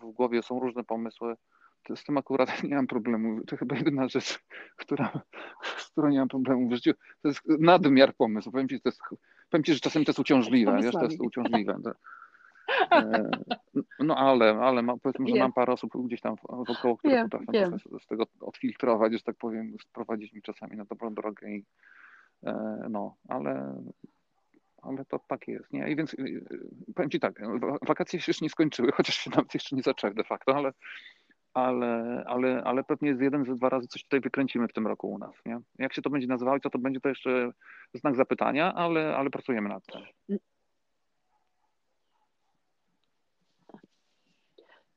w głowie są różne pomysły. Z tym akurat nie mam problemu. To chyba jedyna rzecz, która, z którą nie mam problemu w życiu. To jest nadmiar pomysłu. Powiem Ci, to jest, powiem ci że czasem to jest uciążliwe. Wiesz, to jest uciążliwe. E, no ale, ale ma, powiedzmy, że mam parę osób gdzieś tam wokoło, które wiem, potrafią z tego odfiltrować, że tak powiem, sprowadzić mi czasami na dobrą drogę i no, ale ale to tak jest, nie? I więc powiem Ci tak, wakacje się jeszcze nie skończyły, chociaż się nawet jeszcze nie zaczęły de facto, ale, ale, ale, ale pewnie z jeden, ze dwa razy coś tutaj wykręcimy w tym roku u nas, nie? Jak się to będzie nazywało, to będzie, to jeszcze znak zapytania, ale, ale pracujemy nad tym.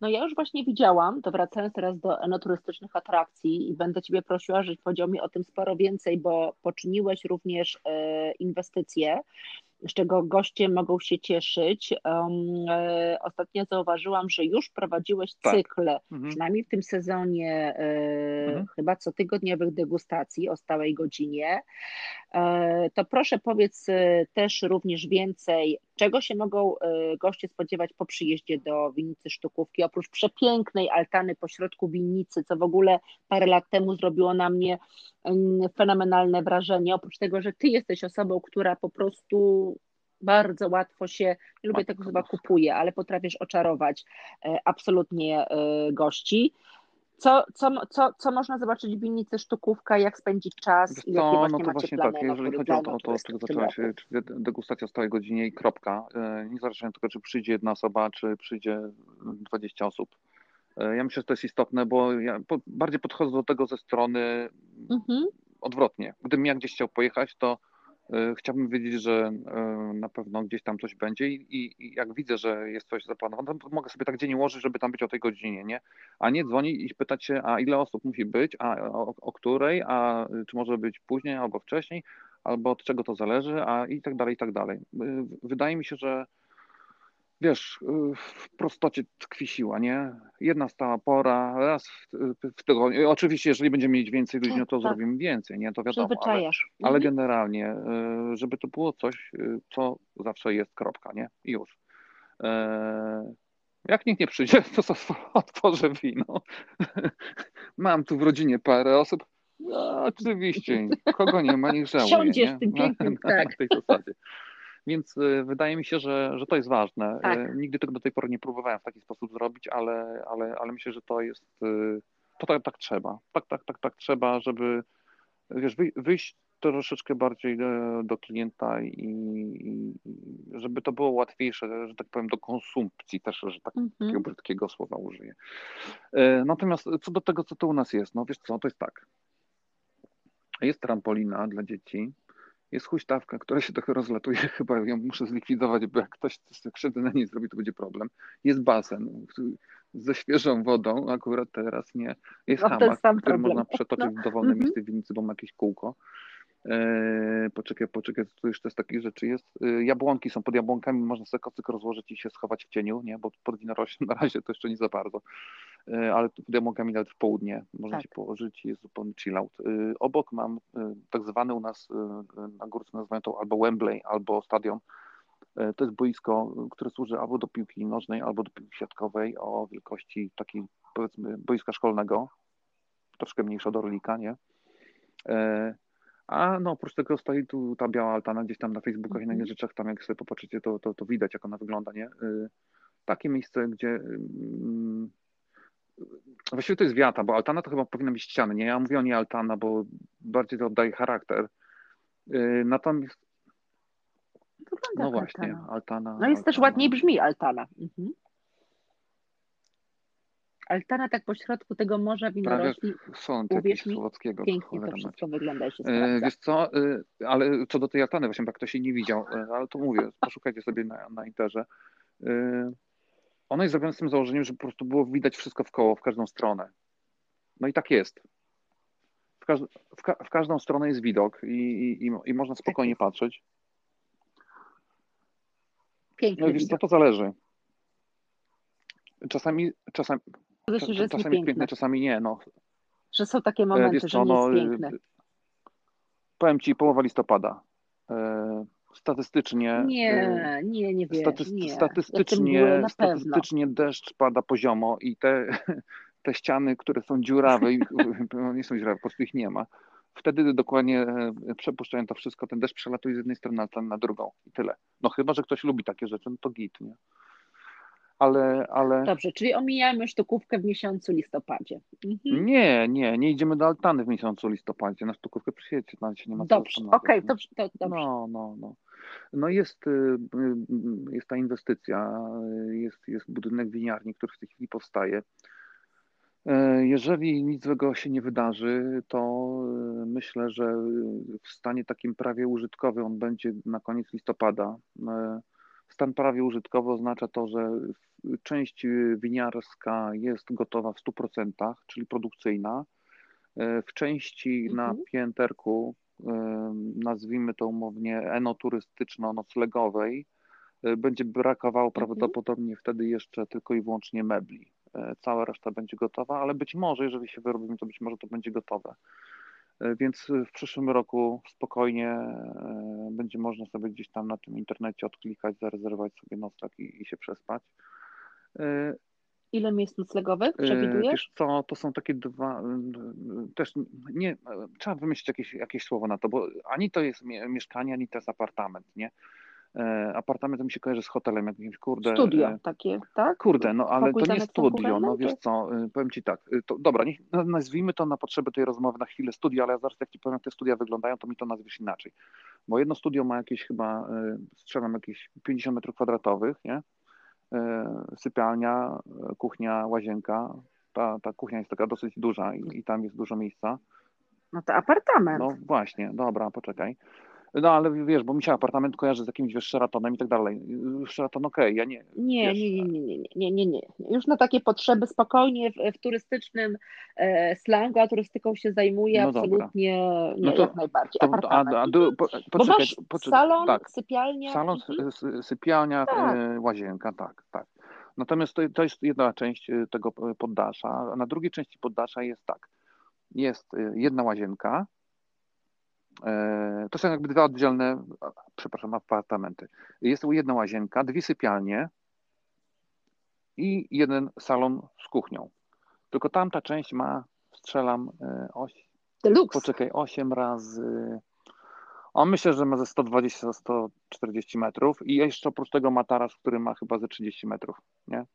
No ja już właśnie widziałam, to wracając teraz do enoturystycznych atrakcji i będę Ciebie prosiła, żebyś powiedział mi o tym sporo więcej, bo poczyniłeś również e, inwestycje z czego goście mogą się cieszyć. Um, e, ostatnio zauważyłam, że już prowadziłeś tak. cykle, mhm. przynajmniej w tym sezonie, e, mhm. chyba cotygodniowych degustacji o stałej godzinie. E, to proszę powiedz e, też również więcej, czego się mogą e, goście spodziewać po przyjeździe do winnicy Sztukówki, oprócz przepięknej altany pośrodku winnicy, co w ogóle parę lat temu zrobiło na mnie fenomenalne wrażenie, oprócz tego, że ty jesteś osobą, która po prostu bardzo łatwo się, nie lubię tego chyba kupuje, ale potrafisz oczarować absolutnie gości. Co, co, co, co można zobaczyć w winnicy Sztukówka, jak spędzić czas i jakie właśnie no to właśnie plany, tak, jeżeli chodzi o to, o to od czego zaczęła się degustacja stałej godzinie i kropka, e, niezależnie od tego, czy przyjdzie jedna osoba, czy przyjdzie 20 osób. E, ja myślę, że to jest istotne, bo ja bardziej podchodzę do tego ze strony mhm. odwrotnie. Gdybym ja gdzieś chciał pojechać, to chciałbym wiedzieć, że e, na pewno gdzieś tam coś będzie i, i, jak widzę, że jest coś zaplanowane, to mogę sobie tak dzień ułożyć, żeby tam być o tej godzinie, nie? A nie dzwonić i pytać się, a ile osób musi być, a o, o której, a czy może być później albo wcześniej, albo od czego to zależy, a i tak dalej, i tak dalej. E, wydaje mi się, że wiesz, w prostocie tkwi siła, nie? Jedna stała pora, raz w, tygodniu. Oczywiście, jeżeli będziemy mieć więcej ludzi, no to tak. zrobimy więcej, nie? To wiadomo. Ale, ale mhm. generalnie, y, żeby to było coś, y, co zawsze jest kropka, nie? I już. Jak nikt nie przyjdzie, to otworzę wino. Mam tu w rodzinie parę osób. No, oczywiście, kogo nie ma, niech żałuje. Siądziesz nie? tym pięknym, tak. Na tej zasadzie. Więc y, wydaje mi się, że, że to jest ważne. Y, tak. Nigdy tego do tej pory nie próbowałem w taki sposób zrobić, ale, ale, ale myślę, że to jest, y, to tak, tak trzeba. Tak, tak, tak, tak trzeba, żeby wiesz, wyjść troszeczkę bardziej do, do klienta i, i, żeby to było łatwiejsze, że tak powiem, do konsumpcji też, że tak mm -hmm. takiego brzydkiego słowa użyję. Natomiast co do tego, co to u nas jest, no wiesz co, to jest tak. Jest trampolina dla dzieci, jest huśtawka, która się trochę rozlatuje, chyba ją muszę zlikwidować, bo jak ktoś krzywdy na niej zrobi, to będzie problem. Jest basen ze świeżą wodą, akurat teraz nie. Jest no, hamak, który można przetoczyć w dowolne mm -hmm. miejsce w winnicy, bo ma jakieś kółko. Eee, poczekaj, poczekaj, tu już też takich rzeczy jest. Eee, jabłonki są pod jabłonkami, można sobie kocyk rozłożyć i się schować w cieniu, nie? bo pod winoroślą na razie to jeszcze nie za bardzo, eee, ale pod jabłonkami nawet w południe można tak. się położyć i jest zupełnie chill out. Obok mam e, tak zwany u nas e, na górce nazywają to albo Wembley, albo stadion. E, to jest boisko, które służy albo do piłki nożnej, albo do piłki siatkowej o wielkości takiej powiedzmy boiska szkolnego, troszkę mniejsza od Orlika, nie? A no oprócz tego stoi tu ta biała altana gdzieś tam na Facebookach i na innych mhm. rzeczach, tam jak sobie popatrzycie, to, to, to widać jak ona wygląda, nie? Y, takie miejsce, gdzie mm, właściwie to jest wiata, bo altana to chyba powinna być ściany, nie? Ja mówię o nie altana, bo bardziej to oddaje charakter. Y, natomiast no właśnie, altana. altana no jest altana. też ładniej brzmi altana. Mhm. Altana tak pośrodku tego morza winorośli. Są jakiegoś Słowackiego. Pięknie to wszystko wygląda i się e, Wiesz co, e, ale co do tej altany, właśnie tak ktoś jej nie widział, e, ale to mówię, poszukajcie sobie na, na interze. Ona jest zrobiona z tym założeniem, że po prostu było widać wszystko w koło, w każdą stronę. No i tak jest. W, każ w, ka w każdą stronę jest widok i, i, i można spokojnie tak patrzeć. Piękny no i wiesz co, to zależy. Czasami, czasami, Myślę, że jest czasami jest piękne, czasami nie. No. Że są takie momenty, wiesz, że no, nie jest piękne. Powiem ci, połowa listopada. E, statystycznie. Nie, e, nie, nie wiem. nie. Statystycznie, statystycznie deszcz pada poziomo i te, te ściany, które są dziurawe, no nie są dziurawe, po prostu ich nie ma. Wtedy dokładnie e, przepuszczają to wszystko, ten deszcz przelatuje z jednej strony na, na drugą i tyle. No chyba, że ktoś lubi takie rzeczy, no to git, nie? Ale, ale... Dobrze, czyli omijamy sztukówkę w miesiącu listopadzie. Mhm. Nie, nie, nie idziemy do altany w miesiącu listopadzie, na sztukówkę przyjedzie, na się nie ma Dobrze, okej, okay, dobrze, to, dobrze. No, no, no. No jest, y, y, jest ta inwestycja, jest, jest budynek winiarni, który w tej chwili powstaje. Jeżeli nic złego się nie wydarzy, to y, myślę, że w stanie takim prawie użytkowym on będzie na koniec listopada. Stan prawie użytkowy oznacza to, że część winiarska jest gotowa w 100%, czyli produkcyjna. E, w części mhm. na pięterku, nazwijmy to umownie enoturystyczno-noclegowej, będzie brakowało mhm. prawdopodobnie wtedy jeszcze tylko i wyłącznie mebli. E, cała reszta będzie gotowa, ale być może, jeżeli się wyrobimy, to być może to będzie gotowe. E, więc w przyszłym roku spokojnie e, będzie można sobie gdzieś tam na tym internecie odklikać, zarezerwować sobie nocleg i, i się przespać. Ile miejsc noclegowych przewidujesz? Wiesz co, to są takie dwa, też nie, trzeba wymyślić jakieś, jakieś słowo na to, bo ani to jest mieszkanie, ani to jest apartament, nie? E, apartament mi się kojarzy z hotelem jakimś, kurde. Studio e, takie, tak? Kurde, no ale Pokój to nie studio, no wiesz co, e, powiem Ci tak, to, dobra, niech, nazwijmy to na potrzeby tej rozmowy na chwilę studio, ale ja zaraz jak Ci powiem, jak te studia wyglądają, to mi to nazwiesz inaczej. Bo jedno studio ma jakieś chyba, strzelam jakieś 50 metrów kwadratowych, nie? Sypialnia, kuchnia, łazienka. Ta, ta kuchnia jest taka dosyć duża i, i tam jest dużo miejsca. No to apartament. No właśnie, dobra, poczekaj. No ale wiesz, bo mi się apartament kojarzy z jakimś wiesz, i tak dalej. Sheraton okej, okay, ja nie. Nie, nie, nie, nie, nie, nie, nie, nie. Już na takie potrzeby spokojnie w, w turystycznym e, slangu, a turystyką się zajmuje no absolutnie nie, no to, jak najbardziej. To, apartament. A, a, a, po, poczekaj, masz salon, tak. sypialnia. Salon, sypialnia, tak. E, łazienka, tak, tak. Natomiast to, to jest jedna część e, tego poddasza, a na drugiej części poddasza jest tak. Jest e, jedna łazienka, E, to są jakby dwa oddzielne, przepraszam, apartamenty. Jest jedna łazienka, dwie sypialnie i jeden salon z kuchnią. Tylko tamta część ma, strzelam, e, oś, Deluxe. poczekaj, 8 razy. On myślę, że ma ze 120-140 metrów i jeszcze oprócz tego ma taras, który ma chyba ze 30 metrów, nie?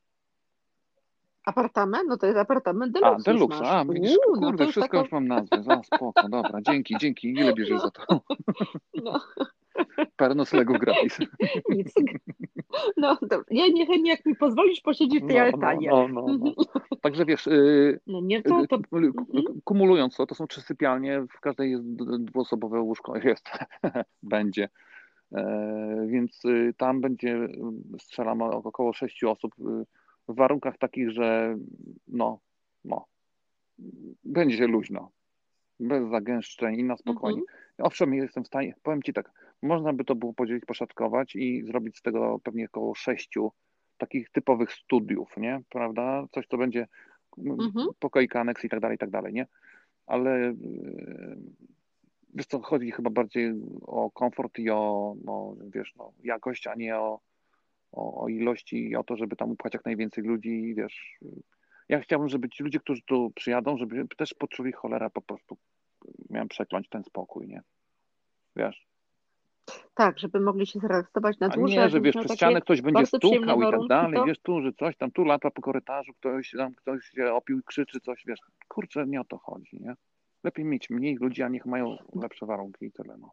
Apartament? No to jest apartament deluxe. A, deluxe, a widzisz, Uuu, no kurde, no wszystko już mam nazwę. Za spoko, dobra, dzięki, dzięki. Ile bierzesz za to? No. Parę noclegów gratis. Nic. No dobrze. Ja niechętnie, jak mi pozwolisz posiedzieć w tej no, no altanie. No, no, no, no. Także wiesz, yy, no nie to, to... Mhm. kumulując to, to są trzy sypialnie, w każdej jest dwuosobowe łóżko, jest, będzie. E, więc y, tam będzie, strzelam około sześciu osób y, w warunkach takich, że no, no, będzie luźno, bez zagęszczeń i na spokojnie. Mhm. Owszem, jestem w stanie, powiem Ci tak, można by to było podzielić, poszatkować i zrobić z tego pewnie około sześciu takich typowych studiów, nie? Prawda? Coś, co będzie mhm. pokoik, aneks i tak dalej, i tak dalej, nie? Ale yy, wiesz co, chodzi chyba bardziej o komfort i o, no, wiesz, no, jakość, a nie o o, ilości i o to, żeby tam upchać jak najwięcej ludzi, wiesz. Ja chciałbym, żeby ci ludzie, którzy tu przyjadą, żeby też poczuli cholera po prostu miałem przekląć ten spokój, nie? Wiesz. Tak, żeby mogli się zrelaksować na dłużej. Nie, że wiesz, przez ścianę ktoś będzie stukał i tak dalej, to... wiesz, tu, że coś tam, tu lata po korytarzu, ktoś tam, ktoś się opił i krzyczy coś, wiesz, kurczę, nie o to chodzi, nie? Lepiej mieć mniej ludzi, a niech mają lepsze warunki i tyle, no.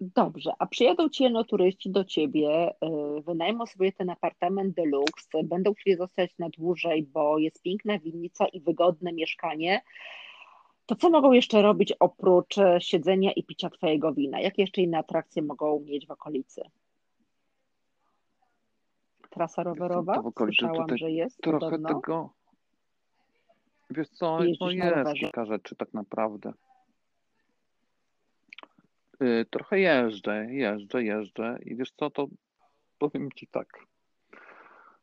Dobrze, a przyjadą ci turyści do ciebie, y, wynajmą sobie ten apartament deluxe, będą chcieli zostać na dłużej, bo jest piękna winnica i wygodne mieszkanie. To co mogą jeszcze robić oprócz e, siedzenia i picia twojego wina? Jakie jeszcze inne atrakcje mogą mieć w okolicy? Trasa rowerowa? Słyszałam, że jest. Trochę podobno. tego. Wiesz co, no jest kilka rzeczy tak naprawdę. Y, trochę jeżdżę, jeżdżę, jeżdżę i wiesz co, to powiem Ci tak.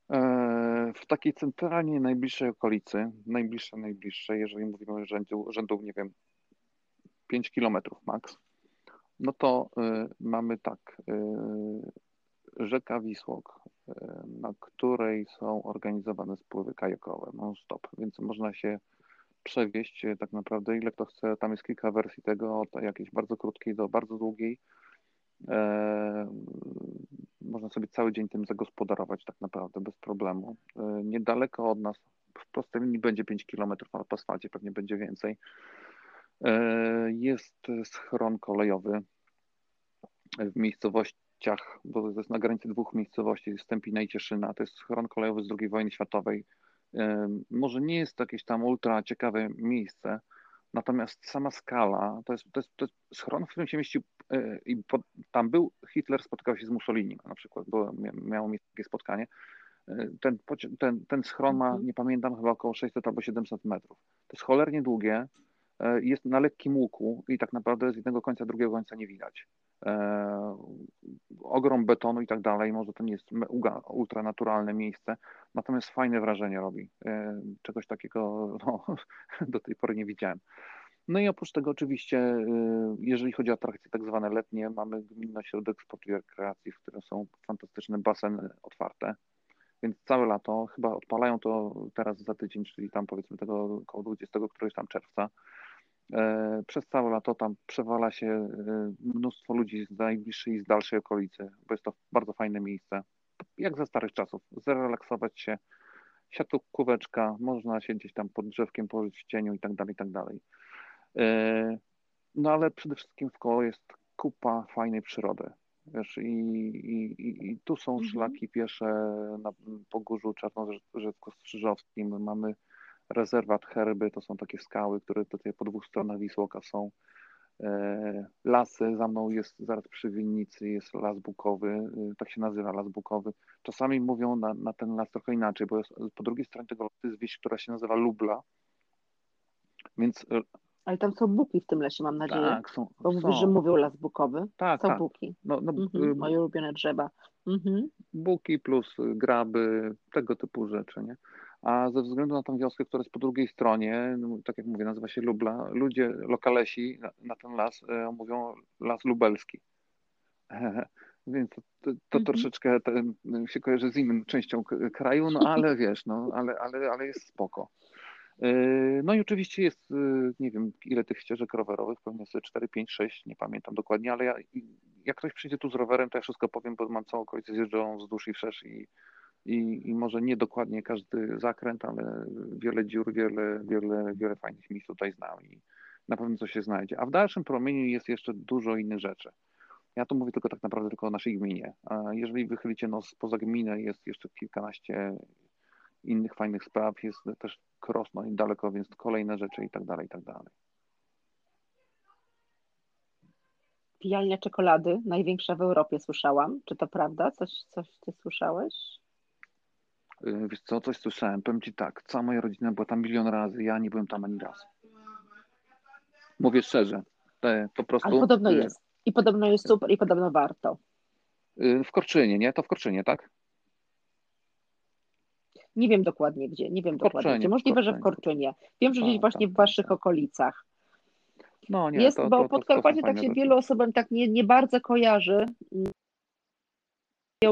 E, w takiej centralnie najbliższej okolicy, najbliższej, najbliższej, jeżeli mówimy o rzędu, rzędu nie wiem, 5 kilometrów max, no to y, mamy tak, y, rzeka Wisłok, na której są organizowane spływy kajakowe non-stop, więc można się przewieźć e, tak naprawdę ile kto chce. Tam jest kilka wersji tego, od jakiejś bardzo krótkiej do bardzo długiej. E, można sobie cały dzień tym zagospodarować tak naprawdę bez problemu. E, niedaleko od nas, w prostej linii będzie 5 km, ale po asfalcie pewnie będzie więcej. E, jest schron kolejowy w miejscowościach, bo to jest na granicy dwóch miejscowości, Stępina i Cieszyna. To jest schron kolejowy z II wojny światowej może nie jest to jakieś tam ultra ciekawe miejsce, natomiast sama skala, to jest, to jest, to jest schron, w którym się mieścił e, i pod, tam był, Hitler spotykał się z Mussolini na przykład, bo miało miejsce takie spotkanie. E, ten, ten, ten schron ma, mhm. nie pamiętam, chyba około 600 albo 700 metrów. To jest cholernie długie, jest na lekkim łuku i tak naprawdę z jednego końca drugiego końca nie widać. E, ogrom betonu i tak dalej. Może to nie jest ultranaturalne miejsce, natomiast fajne wrażenie robi. E, czegoś takiego no, do tej pory nie widziałem. No i oprócz tego oczywiście, e, jeżeli chodzi o atrakcje tak zwane letnie, mamy Gminny Ośrodek Sportu i Rekreacji, w którym są fantastyczne baseny otwarte, więc całe lato, chyba odpalają to teraz za tydzień, czyli tam powiedzmy tego około 20 któregoś tam czerwca, E, przez całe lato tam przewala się e, mnóstwo ludzi z najbliższej i z dalszej okolicy, bo jest to bardzo fajne miejsce. Jak ze starych czasów. Zrelaksować się, siatkóweczka, można się gdzieś tam pod drzewkiem położyć w cieniu i tak dalej, i tak dalej. E, no ale przede wszystkim w koło jest kupa fajnej przyrody. Wiesz, i, i, i tu są mhm. szlaki piesze na Pogórzu Czarnorzecko-Strzyżowskim, mamy rezerwat Herby, to są takie skały, które tutaj po dwóch stronach Wisłoka są. E, lasy, za mną jest zaraz przy winnicy, jest las bukowy, e, tak się nazywa las bukowy. Czasami mówią na, na ten las trochę inaczej, bo jest, po drugiej stronie tego lasu jest wieś, która się nazywa Lubla. Więc e, ale tam są buki w tym lesie, mam nadzieję. Tak, są. Bo są. mówisz, że mówią las bukowy. Tak, są tak. buki. No, no, mhm, moje ulubione drzewa. Mhm. Buki plus graby, tego typu rzeczy, nie? A ze względu na tą wioskę, która jest po drugiej stronie, no, tak jak mówię, nazywa się Lubla, ludzie, lokalesi na, na ten las e, mówią las lubelski. Więc to, to, to mhm. troszeczkę ten, się kojarzy z inną częścią kraju, no ale wiesz, no ale, ale, ale jest spoko. E, no i oczywiście jest, e, nie wiem ile tych ścieżek rowerowych, pewnie sobie 4, 5, 6, nie pamiętam dokładnie, ale ja, jak ktoś przyjdzie tu z rowerem, to ja wszystko powiem, bo mam całą okolicę zjeżdżoną wzdłuż i wszerz i i, i może nie dokładnie każdy zakręt, ale wiele dziur, wiele, wiele, wiele fajnych miejsc tutaj znam i na pewno coś się znajdzie. A w dalszym promieniu jest jeszcze dużo innych rzeczy. Ja tu mówię tylko tak naprawdę tylko o naszej gminie. A jeżeli wychylicie nos poza gminę, jest jeszcze kilkanaście innych fajnych spraw, jest też Krosno niedaleko, więc kolejne rzeczy i tak dalej, i tak dalej. Pijalnia czekolady, największa w Europie słyszałam. Czy to prawda? Coś, coś ty słyszałeś? Y, wiesz co, coś słyszałem. Powiem Ci tak, cała moja rodzina była tam milion razy, ja nie byłem tam ani raz. Mówię szczerze, po prostu... Ale podobno y, jest. I podobno jest super i podobno warto. Y, w Korczynie, nie? To w Korczynie, tak? Nie wiem dokładnie gdzie, nie wiem dokładnie gdzie. Możliwe, że w Korczynie. Wiem, że gdzieś tak, właśnie tak, w Waszych tak. okolicach. No nie, jest, to, bo to, Podkarpacie tak się wielu osobom tak nie, nie bardzo kojarzy.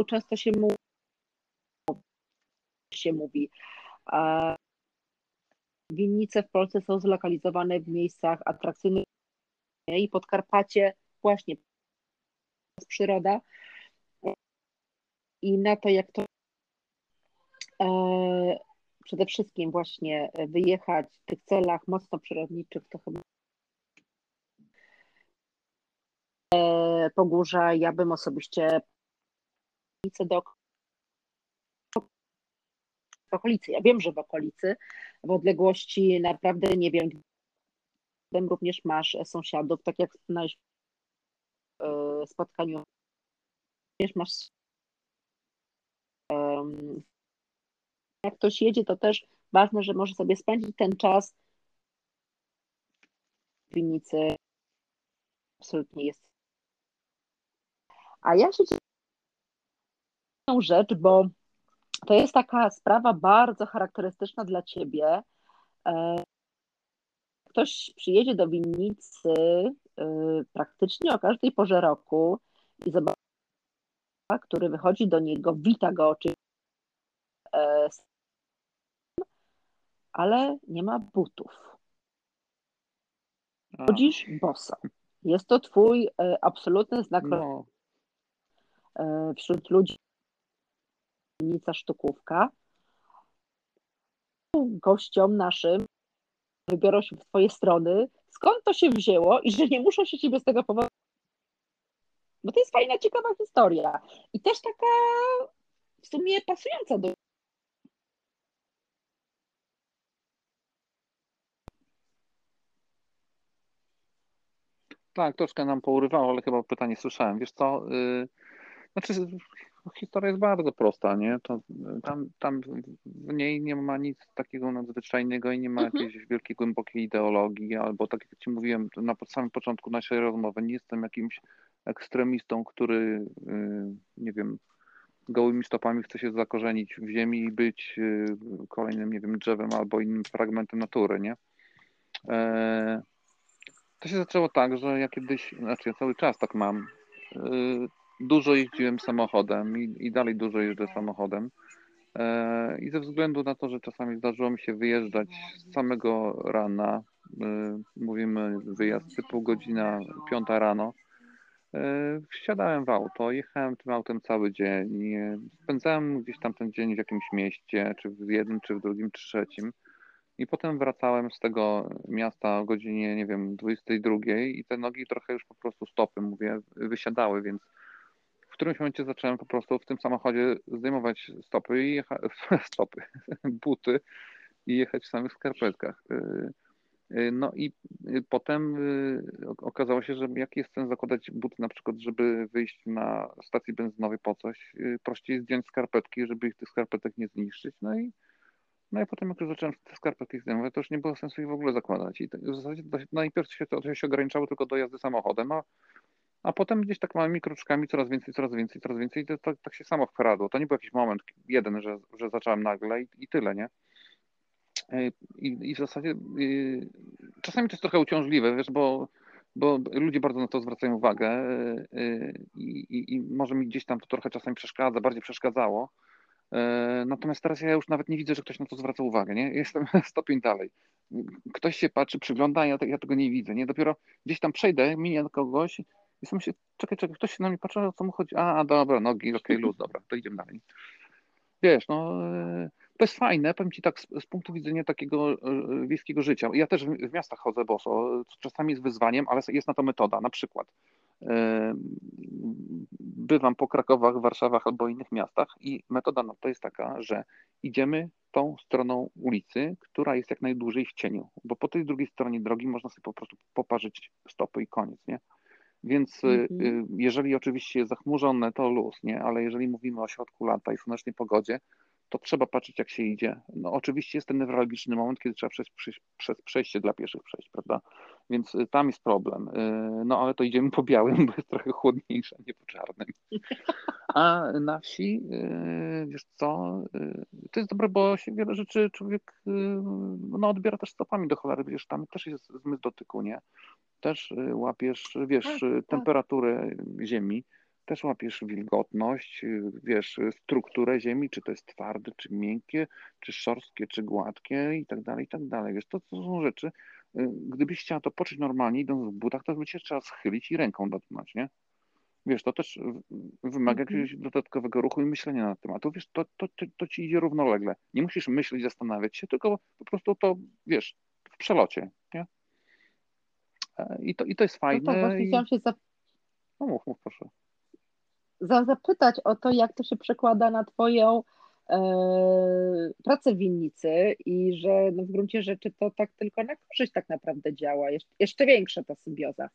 Często się mówi się mówi. Winnice w Polsce są zlokalizowane w miejscach atrakcyjnych i Podkarpacie właśnie jest przyroda i na to, jak to e, przede wszystkim właśnie wyjechać w tych celach mocno przyrodniczych, to chyba Pogórza, ja bym osobiście do w okolicy. Ja wiem, że w okolicy, w odległości naprawdę nie wiem, również masz sąsiadów, tak jak w e, spotkaniu, również masz jak ktoś jedzie, to też ważne, że może sobie spędzić ten czas w winnicy. Absolutnie jest. A ja się rzecz, bo to jest taka sprawa bardzo charakterystyczna dla ciebie. E, ktoś przyjedzie do winnicy e, praktycznie o każdej porze roku i zobaczy, który wychodzi do niego, wita go oczywiście, e, ale nie ma butów. Chodzisz boso. Jest to twój absolutny znak no. wśród ludzi winnica Sztukówka. Gościom naszym wybiorą się w twoje strony, skąd to się wzięło i że nie muszą się ciebie z tego powodu. Bo to jest fajna, ciekawa historia. I też taka w sumie pasująca do Tak, troszkę nam pourywało, ale chyba pytanie słyszałem. Wiesz co, yy, znaczy historia jest bardzo prosta, nie? To, tam, tam w niej nie ma nic takiego nadzwyczajnego i nie ma mhm. jakiejś wielkiej, głębokiej ideologii, albo tak jak Ci mówiłem na samym początku naszej rozmowy, nie jestem jakimś ekstremistą, który, y, nie wiem, gołymi stopami chce się zakorzenić w ziemi i być y, kolejnym, nie wiem, drzewem albo innym fragmentem natury, nie? E, to się zaczęło tak, że ja kiedyś, znaczy ja cały czas tak mam, y, dużo jeździłem samochodem i, i dalej dużo jeżdżę samochodem. E, I ze względu na to, że czasami zdarzyło mi się wyjeżdżać z samego rana, e, mówimy wyjazd typu godzina piąta rano, e, wsiadałem w auto, jechałem tym autem cały dzień, spędzałem gdzieś tam ten dzień w jakimś mieście, czy w jednym, czy w drugim, czy trzecim. I potem wracałem z tego miasta o godzinie, nie wiem, 22 i te nogi trochę już po prostu stopy, mówię, wysiadały, więc w którymś momencie zacząłem po prostu w tym samochodzie zdejmować stopy i jechać, stopy, buty i jechać w samych skarpetkach. Y, y, no i y, potem okazało się, że jak jest sens zakładać buty na przykład, żeby wyjść na stacji benzynowej po coś, prościej zdjąć skarpetki, żeby ich tych skarpetek nie zniszczyć. No i, no i potem jak już zacząłem te skarpetki zdejmować, to już nie było sensu ich w ogóle zakładać. I w zasadzie najpierw się to się ograniczało tylko do jazdy samochodem, a a potem gdzieś tak małymi kruczkami coraz więcej, coraz więcej, coraz więcej i to, to tak się samo wkradło. To nie był jakiś moment jeden, że, że zacząłem nagle i, i tyle, nie? E, I, I, w zasadzie i, czasami to jest trochę uciążliwe, wiesz, bo, bo ludzie bardzo na to zwracają uwagę e, i, i, może mi gdzieś tam to trochę czasami przeszkadza, bardziej przeszkadzało. E, natomiast teraz ja już nawet nie widzę, że ktoś na to zwraca uwagę. Nie? Jestem stopień dalej. Ktoś się patrzy, przygląda, ja, ja tego nie widzę. Nie? Dopiero gdzieś tam przejdę, minię kogoś i sobie myślę, czekaj, czekaj, ktoś się na mnie patrzy, o co mu chodzi? A, dobra, nogi, okej, okay, luz, dobra, to idziemy dalej. Wiesz, no, e, to jest fajne, powiem Ci tak, z, z punktu widzenia takiego e, wiejskiego życia. Ja też w, w, miastach chodzę boso, co czasami jest wyzwaniem, ale jest na to metoda. Na przykład e, bywam po Krakowach, Warszawach albo innych miastach i metoda na to jest taka, że idziemy tą stroną ulicy, która jest jak najdłużej w cieniu, bo po tej drugiej stronie drogi można sobie po prostu poparzyć stopy i koniec, nie? Więc y, mhm. Y, jeżeli oczywiście jest zachmurzone, to luz, nie? Ale jeżeli mówimy o środku lata i słonecznej pogodzie, to trzeba patrzeć, jak się idzie. No oczywiście jest ten newralgiczny moment, kiedy trzeba przejść przez, przez przejście dla pieszych przejść, prawda? Więc y, tam jest problem. No ale to idziemy po białym, bo jest trochę chłodniejsze, nie po czarnym. A na wsi, wiesz co, to jest dobre, bo się wiele rzeczy człowiek no, odbiera też stopami do cholery, wiesz, tam też jest zmysł dotyku, nie? też y, łapiesz, wiesz, tak, tak. temperaturę ziemi, też łapiesz wilgotność, y, wiesz, strukturę ziemi, czy to jest twarde, czy miękkie, czy szorstkie, czy gładkie i tak dalej, i tak dalej. Wiesz, to, to są rzeczy, y, gdybyś chciała to poczuć normalnie, idąc w butach, to by się trzeba schylić i ręką dotknąć, nie? Wiesz, to też wymaga mhm. jakiegoś dodatkowego ruchu i myślenia na temat. To wiesz, to, to, to, to ci idzie równolegle. Nie musisz myśleć, zastanawiać się, tylko po prostu to, wiesz, w przelocie, nie? I to, i to jest fajne. No to właśnie i... chciałam się No mów, mów proszę. Zapytać o to, jak to się przekłada na Twoją e, pracę w winnicy i że no w gruncie rzeczy to tak tylko na korzyść tak naprawdę działa. Jeszcze, jeszcze większa ta symbioza.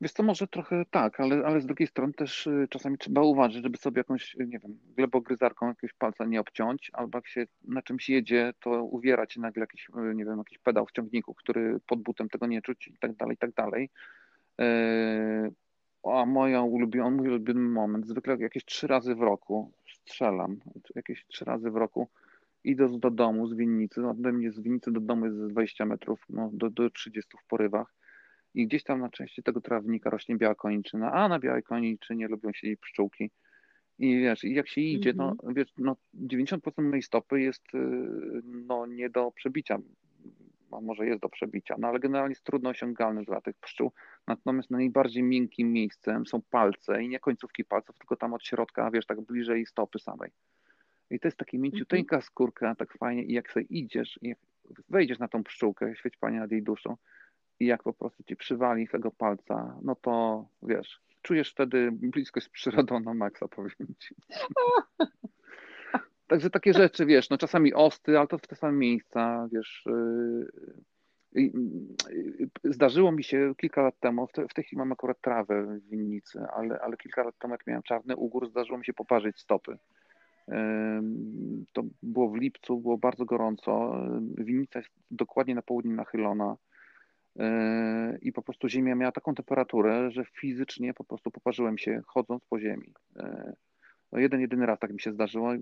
Wiesz to może trochę tak, ale, ale z drugiej strony też y, czasami trzeba uważać, żeby sobie jakąś, nie wiem, glebogryzarką jakiegoś palca nie obciąć, albo jak się na czymś jedzie, to uwierać nagle jakiś, y, nie wiem, jakiś pedał w ciągniku, który pod butem tego nie czuć i tak dalej, i tak dalej. A moja ulubiona, mój ulubiony moment, zwykle jakieś trzy razy w roku strzelam, jakieś trzy razy w roku idąc do domu z winnicy, ode mnie z winnicy do domu jest 20 metrów, no, do, do 30 w porywach, i gdzieś tam na części tego trawnika rośnie biała koniczyna, a na białej koniczynie lubią się pszczółki. I wiesz, jak się idzie, no, mhm. wiesz, no 90% mojej stopy jest y, no, nie do przebicia, a może jest do przebicia, no ale generalnie jest trudno osiągalny dla tych pszczół. Natomiast najbardziej miękkim miejscem są palce i nie końcówki palców, tylko tam od środka, wiesz, tak bliżej stopy samej. I to jest taka mięciuteńka mhm. skórka, tak fajnie i jak sobie idziesz i jak wejdziesz na tą pszczółkę, świeć Panie nad jej duszą, i jak po prostu ci przywali tego palca, no to wiesz, czujesz wtedy bliskość z przyrodą na maksa, powiem ci. Także takie rzeczy, wiesz, no czasami osty, ale to w te same miejsca, wiesz. Y, y, y, zdarzyło mi się kilka lat temu, w, te, w tej chwili mam akurat trawę w winnicy, ale, ale kilka lat temu, jak miałem czarny ugór, zdarzyło mi się poparzyć stopy. To było w lipcu, było bardzo gorąco. Winnica jest dokładnie na południe nachylona Yy, i po prostu ziemia miała taką temperaturę, że fizycznie po prostu poparzyłem się chodząc po ziemi. No jeden, jedyny raz tak mi się zdarzyło.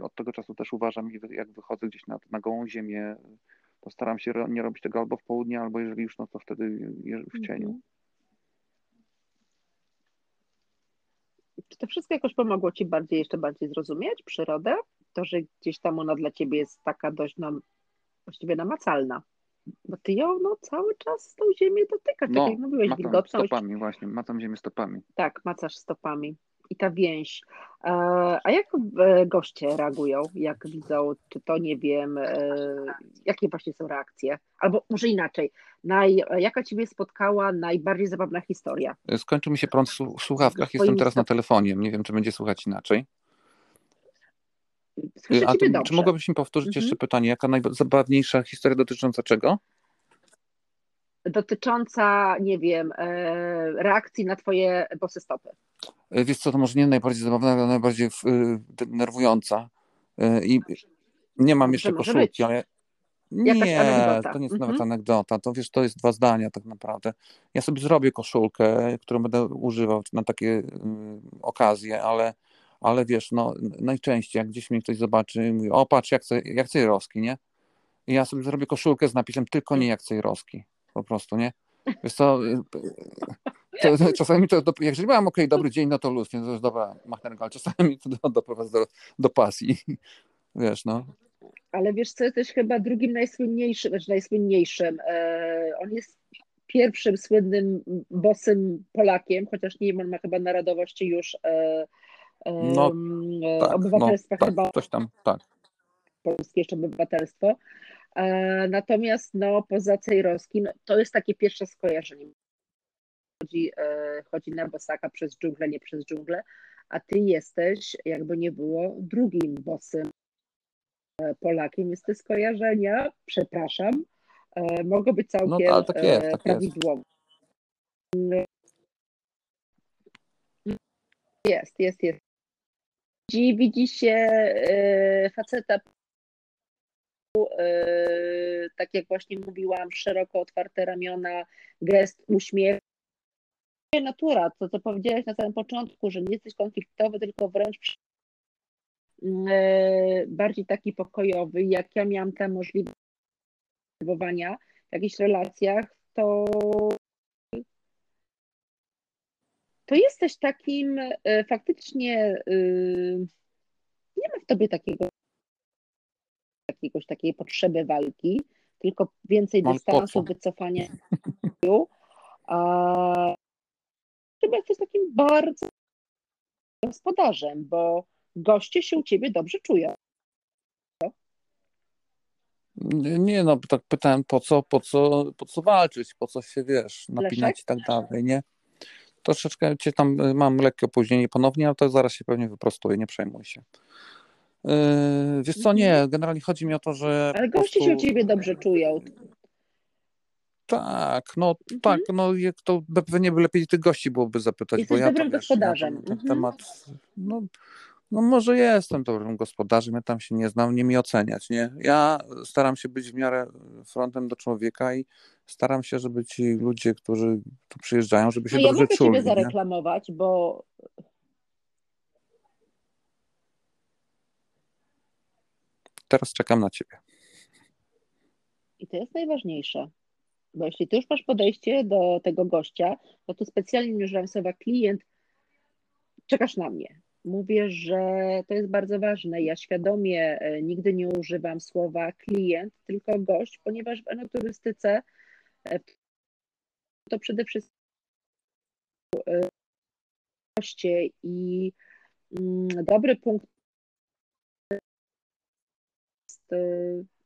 Od tego czasu też uważam, jak wychodzę gdzieś na, na gołą ziemię, to staram się nie robić tego albo w południe, albo jeżeli już, no to wtedy w cieniu. Mhm. Czy to wszystko jakoś pomogło Ci bardziej, jeszcze bardziej zrozumieć przyrodę? To, że gdzieś tam ona dla Ciebie jest taka dość nam, właściwie namacalna. Bo ty ją no, cały czas tą ziemię dotykasz, no, tak jak mówiłeś, macam wilgotność. stopami właśnie, macam ziemię stopami. Tak, macasz stopami. I ta więź. E, a jak e, goście reagują, jak widzą, czy to nie wiem, e, jakie właśnie są reakcje? Albo może inaczej, naj, jaka Ciebie spotkała najbardziej zabawna historia? Skończył mi się prąd w słuchawkach, jestem teraz na telefonie, nie wiem, czy będzie słuchać inaczej. Słyszę A to, czy mogłabyś mi powtórzyć mhm. jeszcze pytanie, jaka najzabawniejsza historia dotycząca czego? Dotycząca, nie wiem, e, reakcji na twoje bosy stopy. E, wiesz co, to może nie najbardziej zabawna, ale najbardziej e, denerwująca. I nie mam jeszcze koszulki, ale nie, to nie jest nawet mhm. anegdota. To wiesz, to jest dwa zdania tak naprawdę. Ja sobie zrobię koszulkę, którą będę używał na takie okazje, ale ale wiesz, no najczęściej jak gdzieś mnie ktoś zobaczy i mówi, o patrz, jak, jak Cejrowski, nie? I ja sobie zrobię koszulkę z napisem tylko nie jak Cejrowski, po prostu, nie? Wiesz co, y, to, to, czasami to, jak jeżeli mam ok, dobry dzień, no to luz, nie, to jest dobra machnerka, ale czasami to doprowadza do, do pasji, wiesz, no. Ale wiesz co, jesteś chyba drugim najsłynniejszym, znaczy najsłynniejszym. E, on jest pierwszym słynnym bosym Polakiem, chociaż nie wiem, on ma chyba narodowości już e, no, tak, obywatelstwa no, chyba. Tak, coś tam, tak. Polskie jeszcze obywatelstwo. E, natomiast no, poza Cejrowskim to jest takie pierwsze skojarzenie. Chodzi, e, chodzi na Bosaka przez dżunglę, nie przez dżunglę, a ty jesteś, jakby nie było, drugim bosym e, Polakiem. Jest te skojarzenia, przepraszam, mogą być no, całkiem no, tak jest, tak prawidłowe. Jest. Jest, jest, jest. Widzi, widzi się e, faceta, e, tak jak właśnie mówiłam, szeroko otwarte ramiona, gest, uśmiech. Natura, to co powiedziałeś na samym początku, że nie jesteś konfliktowy, tylko wręcz e, bardziej taki pokojowy. Jak ja miałam tę możliwość w jakichś relacjach, to to jesteś takim e, faktycznie, e, nie ma w tobie takiego, jakiegoś takiej potrzeby walki, tylko więcej Mam dystansu, wycofania. A chyba jesteś takim bardzo gospodarzem, bo goście się u ciebie dobrze czują. Nie, no tak pytałem po co, po co, po co walczyć, po co się wiesz, napinać Leszek? i tak dalej, nie? troszeczkę cię tam mam lekkie opóźnienie ponownie, ale to zaraz się pewnie wyprostuje, nie przejmuj się. Wiesz co, nie, mhm. generalnie chodzi mi o to, że. Ale goście prostu... się u ciebie dobrze czują. Tak, no mhm. tak, no jak to pewnie by lepiej tych gości byłoby zapytać, Jesteś bo ja dobrym to, wiesz, gospodarzem. Ten mhm. temat, no, no może jestem dobrym gospodarzem, ja tam się nie znam, nie mi oceniać, nie? Ja staram się być w miarę frontem do człowieka i staram się, żeby ci ludzie, którzy tu przyjeżdżają, żeby się no dobrze ja mogę czuli. Mogę zareklamować, bo Teraz czekam na ciebie. I to jest najważniejsze. Bo jeśli ty już masz podejście do tego gościa, to tu specjalnie nie używam słowa klient, czekasz na mnie. Mówię, że to jest bardzo ważne. Ja świadomie e, nigdy nie używam słowa klient, tylko gość, ponieważ w enoturystyce e, to przede wszystkim e, goście i mm, dobry punkt jest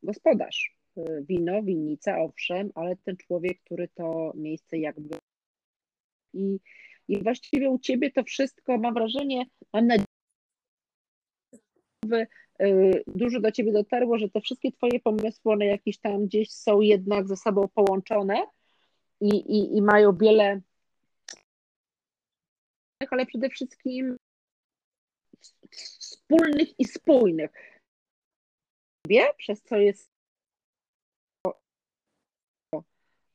gospodarz wino, winnica, owszem, ale ten człowiek, który to miejsce jakby. I, i właściwie u ciebie to wszystko, mam wrażenie, mam nadzieję, y, dużo do ciebie dotarło, że te wszystkie twoje pomysły, one jakieś tam gdzieś są jednak ze sobą połączone i, i, i mają wiele, ale przede wszystkim wspólnych i spójnych. Przez co jest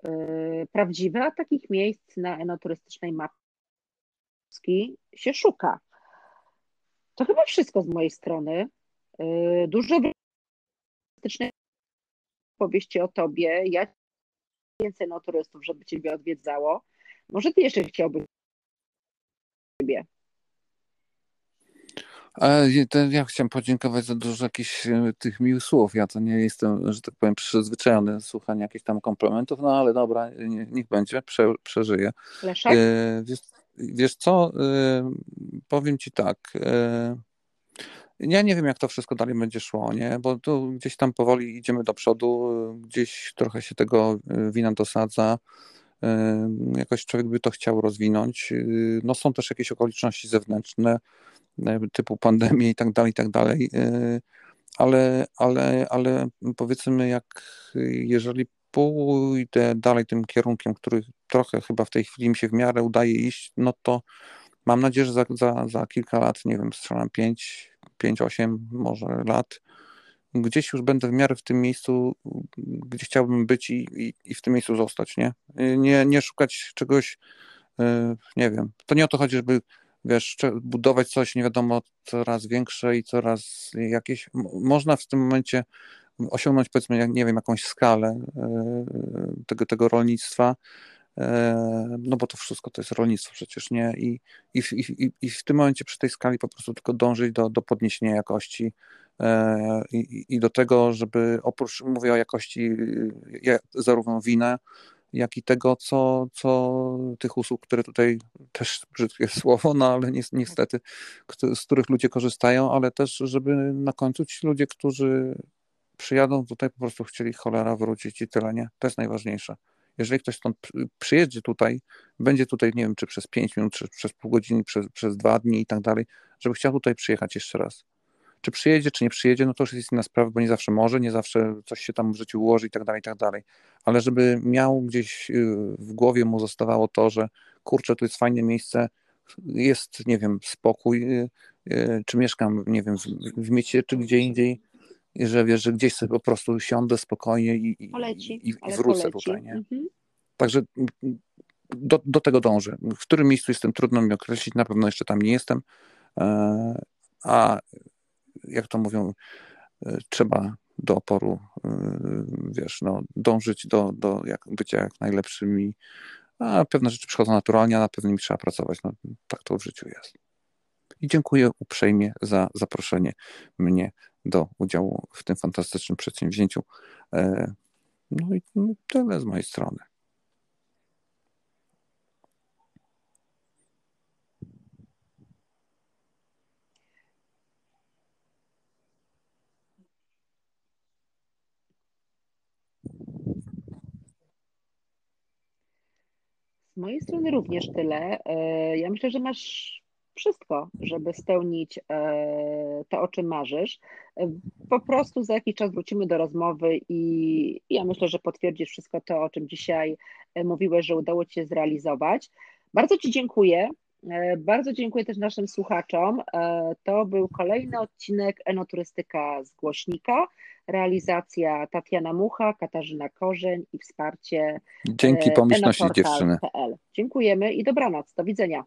Y, prawdziwe, a takich miejsc na enoturystycznej mapie się szuka. To chyba wszystko z mojej strony. Y, dużo turystycznej powieści o tobie. Ja więcej enoturystów, żeby ciebie odwiedzało. Może ty jeszcze chciałbyś ciebie. Ja chciałem podziękować za dużo jakichś e, tych miłych słów. Ja to nie jestem, że tak powiem, przyzwyczajony do słuchania jakichś tam komplementów, no ale dobra, nie, niech będzie, prze, przeżyję. Leszek? E, wiesz, wiesz co, e, powiem ci tak, ja nie wiem, jak to wszystko dalej będzie szło, nie? Bo tu gdzieś tam powoli idziemy do przodu, gdzieś trochę się tego wina dosadza. Jakoś człowiek by to chciał rozwinąć. No są też jakieś okoliczności zewnętrzne, typu pandemii i tak dalej, i tak dalej. E, ale, ale, ale powiedzmy, jak jeżeli pójdę dalej tym kierunkiem, który trochę chyba w tej chwili mi się w miarę udaje iść, no to mam nadzieję, że za, za, za kilka lat, nie wiem, strzelam 5, 5, 8 może lat, gdzieś już będę w miarę w tym miejscu, gdzie chciałbym być i, i, i w tym miejscu zostać, nie? nie? Nie szukać czegoś, e, nie wiem, to nie o to chodzi, żeby wiesz, budować coś nie wiadomo coraz większe i coraz jakieś. Można w tym momencie osiągnąć, powiedzmy, nie wiem, jakąś skalę e, tego, tego rolnictwa, e, no bo to wszystko to jest rolnictwo przecież, nie? I, i, i, i w tym momencie przy tej skali po prostu tylko dążyć do, do podniesienia jakości e, i, i do tego, żeby oprócz, mówię o jakości zarówno wina, jak i tego, co, co tych usług, które tutaj też brzydkie słowo, no ale niestety, z których ludzie korzystają, ale też, żeby na końcu ci ludzie, którzy przyjadą tutaj, po prostu chcieli cholera wrócić i tyle, nie? To jest najważniejsze. Jeżeli ktoś stąd przyjedzie tutaj, będzie tutaj, nie wiem, czy przez 5 minut, czy przez pół godziny, przez, przez dwa dni i tak dalej, żeby chciał tutaj przyjechać jeszcze raz. Czy przyjedzie, czy nie przyjedzie, no to już jest inna sprawa, bo nie zawsze może, nie zawsze coś się tam w życiu ułoży i tak dalej, i tak dalej. Ale żeby miał gdzieś y, w głowie mu zostawało to, że kurczę, tu jest fajne miejsce, jest, nie wiem, spokój, y, y, czy mieszkam, nie wiem, w, w Miecie, czy gdzie indziej, że wiesz, że gdzieś sobie po prostu siądę spokojnie i, i, i, i wrócę poleci. tutaj, nie? Mhm. Także do, do tego dążę. W którym miejscu jestem, trudno mi określić, na pewno jeszcze tam nie jestem, e, a jak to mówią, e, trzeba do oporu, e, wiesz, no, dążyć do, do jak, bycia jak najlepszymi, a pewne rzeczy przychodzą naturalnie, a na pewnymi trzeba pracować. No, tak to w życiu jest. I dziękuję uprzejmie za zaproszenie mnie do udziału w tym fantastycznym przedsięwzięciu. E, no i tyle z mojej strony. Z mojej strony również tyle. E, ja myślę, że masz wszystko, żeby spełnić e, to, o czym marzysz. E, po prostu za jakiś czas wrócimy do rozmowy i ja myślę, że potwierdzisz wszystko to, o czym dzisiaj mówiłeś, że udało Ci się zrealizować. Bardzo Ci dziękuję. Bardzo dziękuję też naszym słuchaczom. To był kolejny odcinek Enoturystyka z Głośnika. Realizacja Tatiana Mucha, Katarzyna Korzeń i wsparcie Dzięki pomyślności dziewczyny. Dziękujemy i dobranoc. Do widzenia.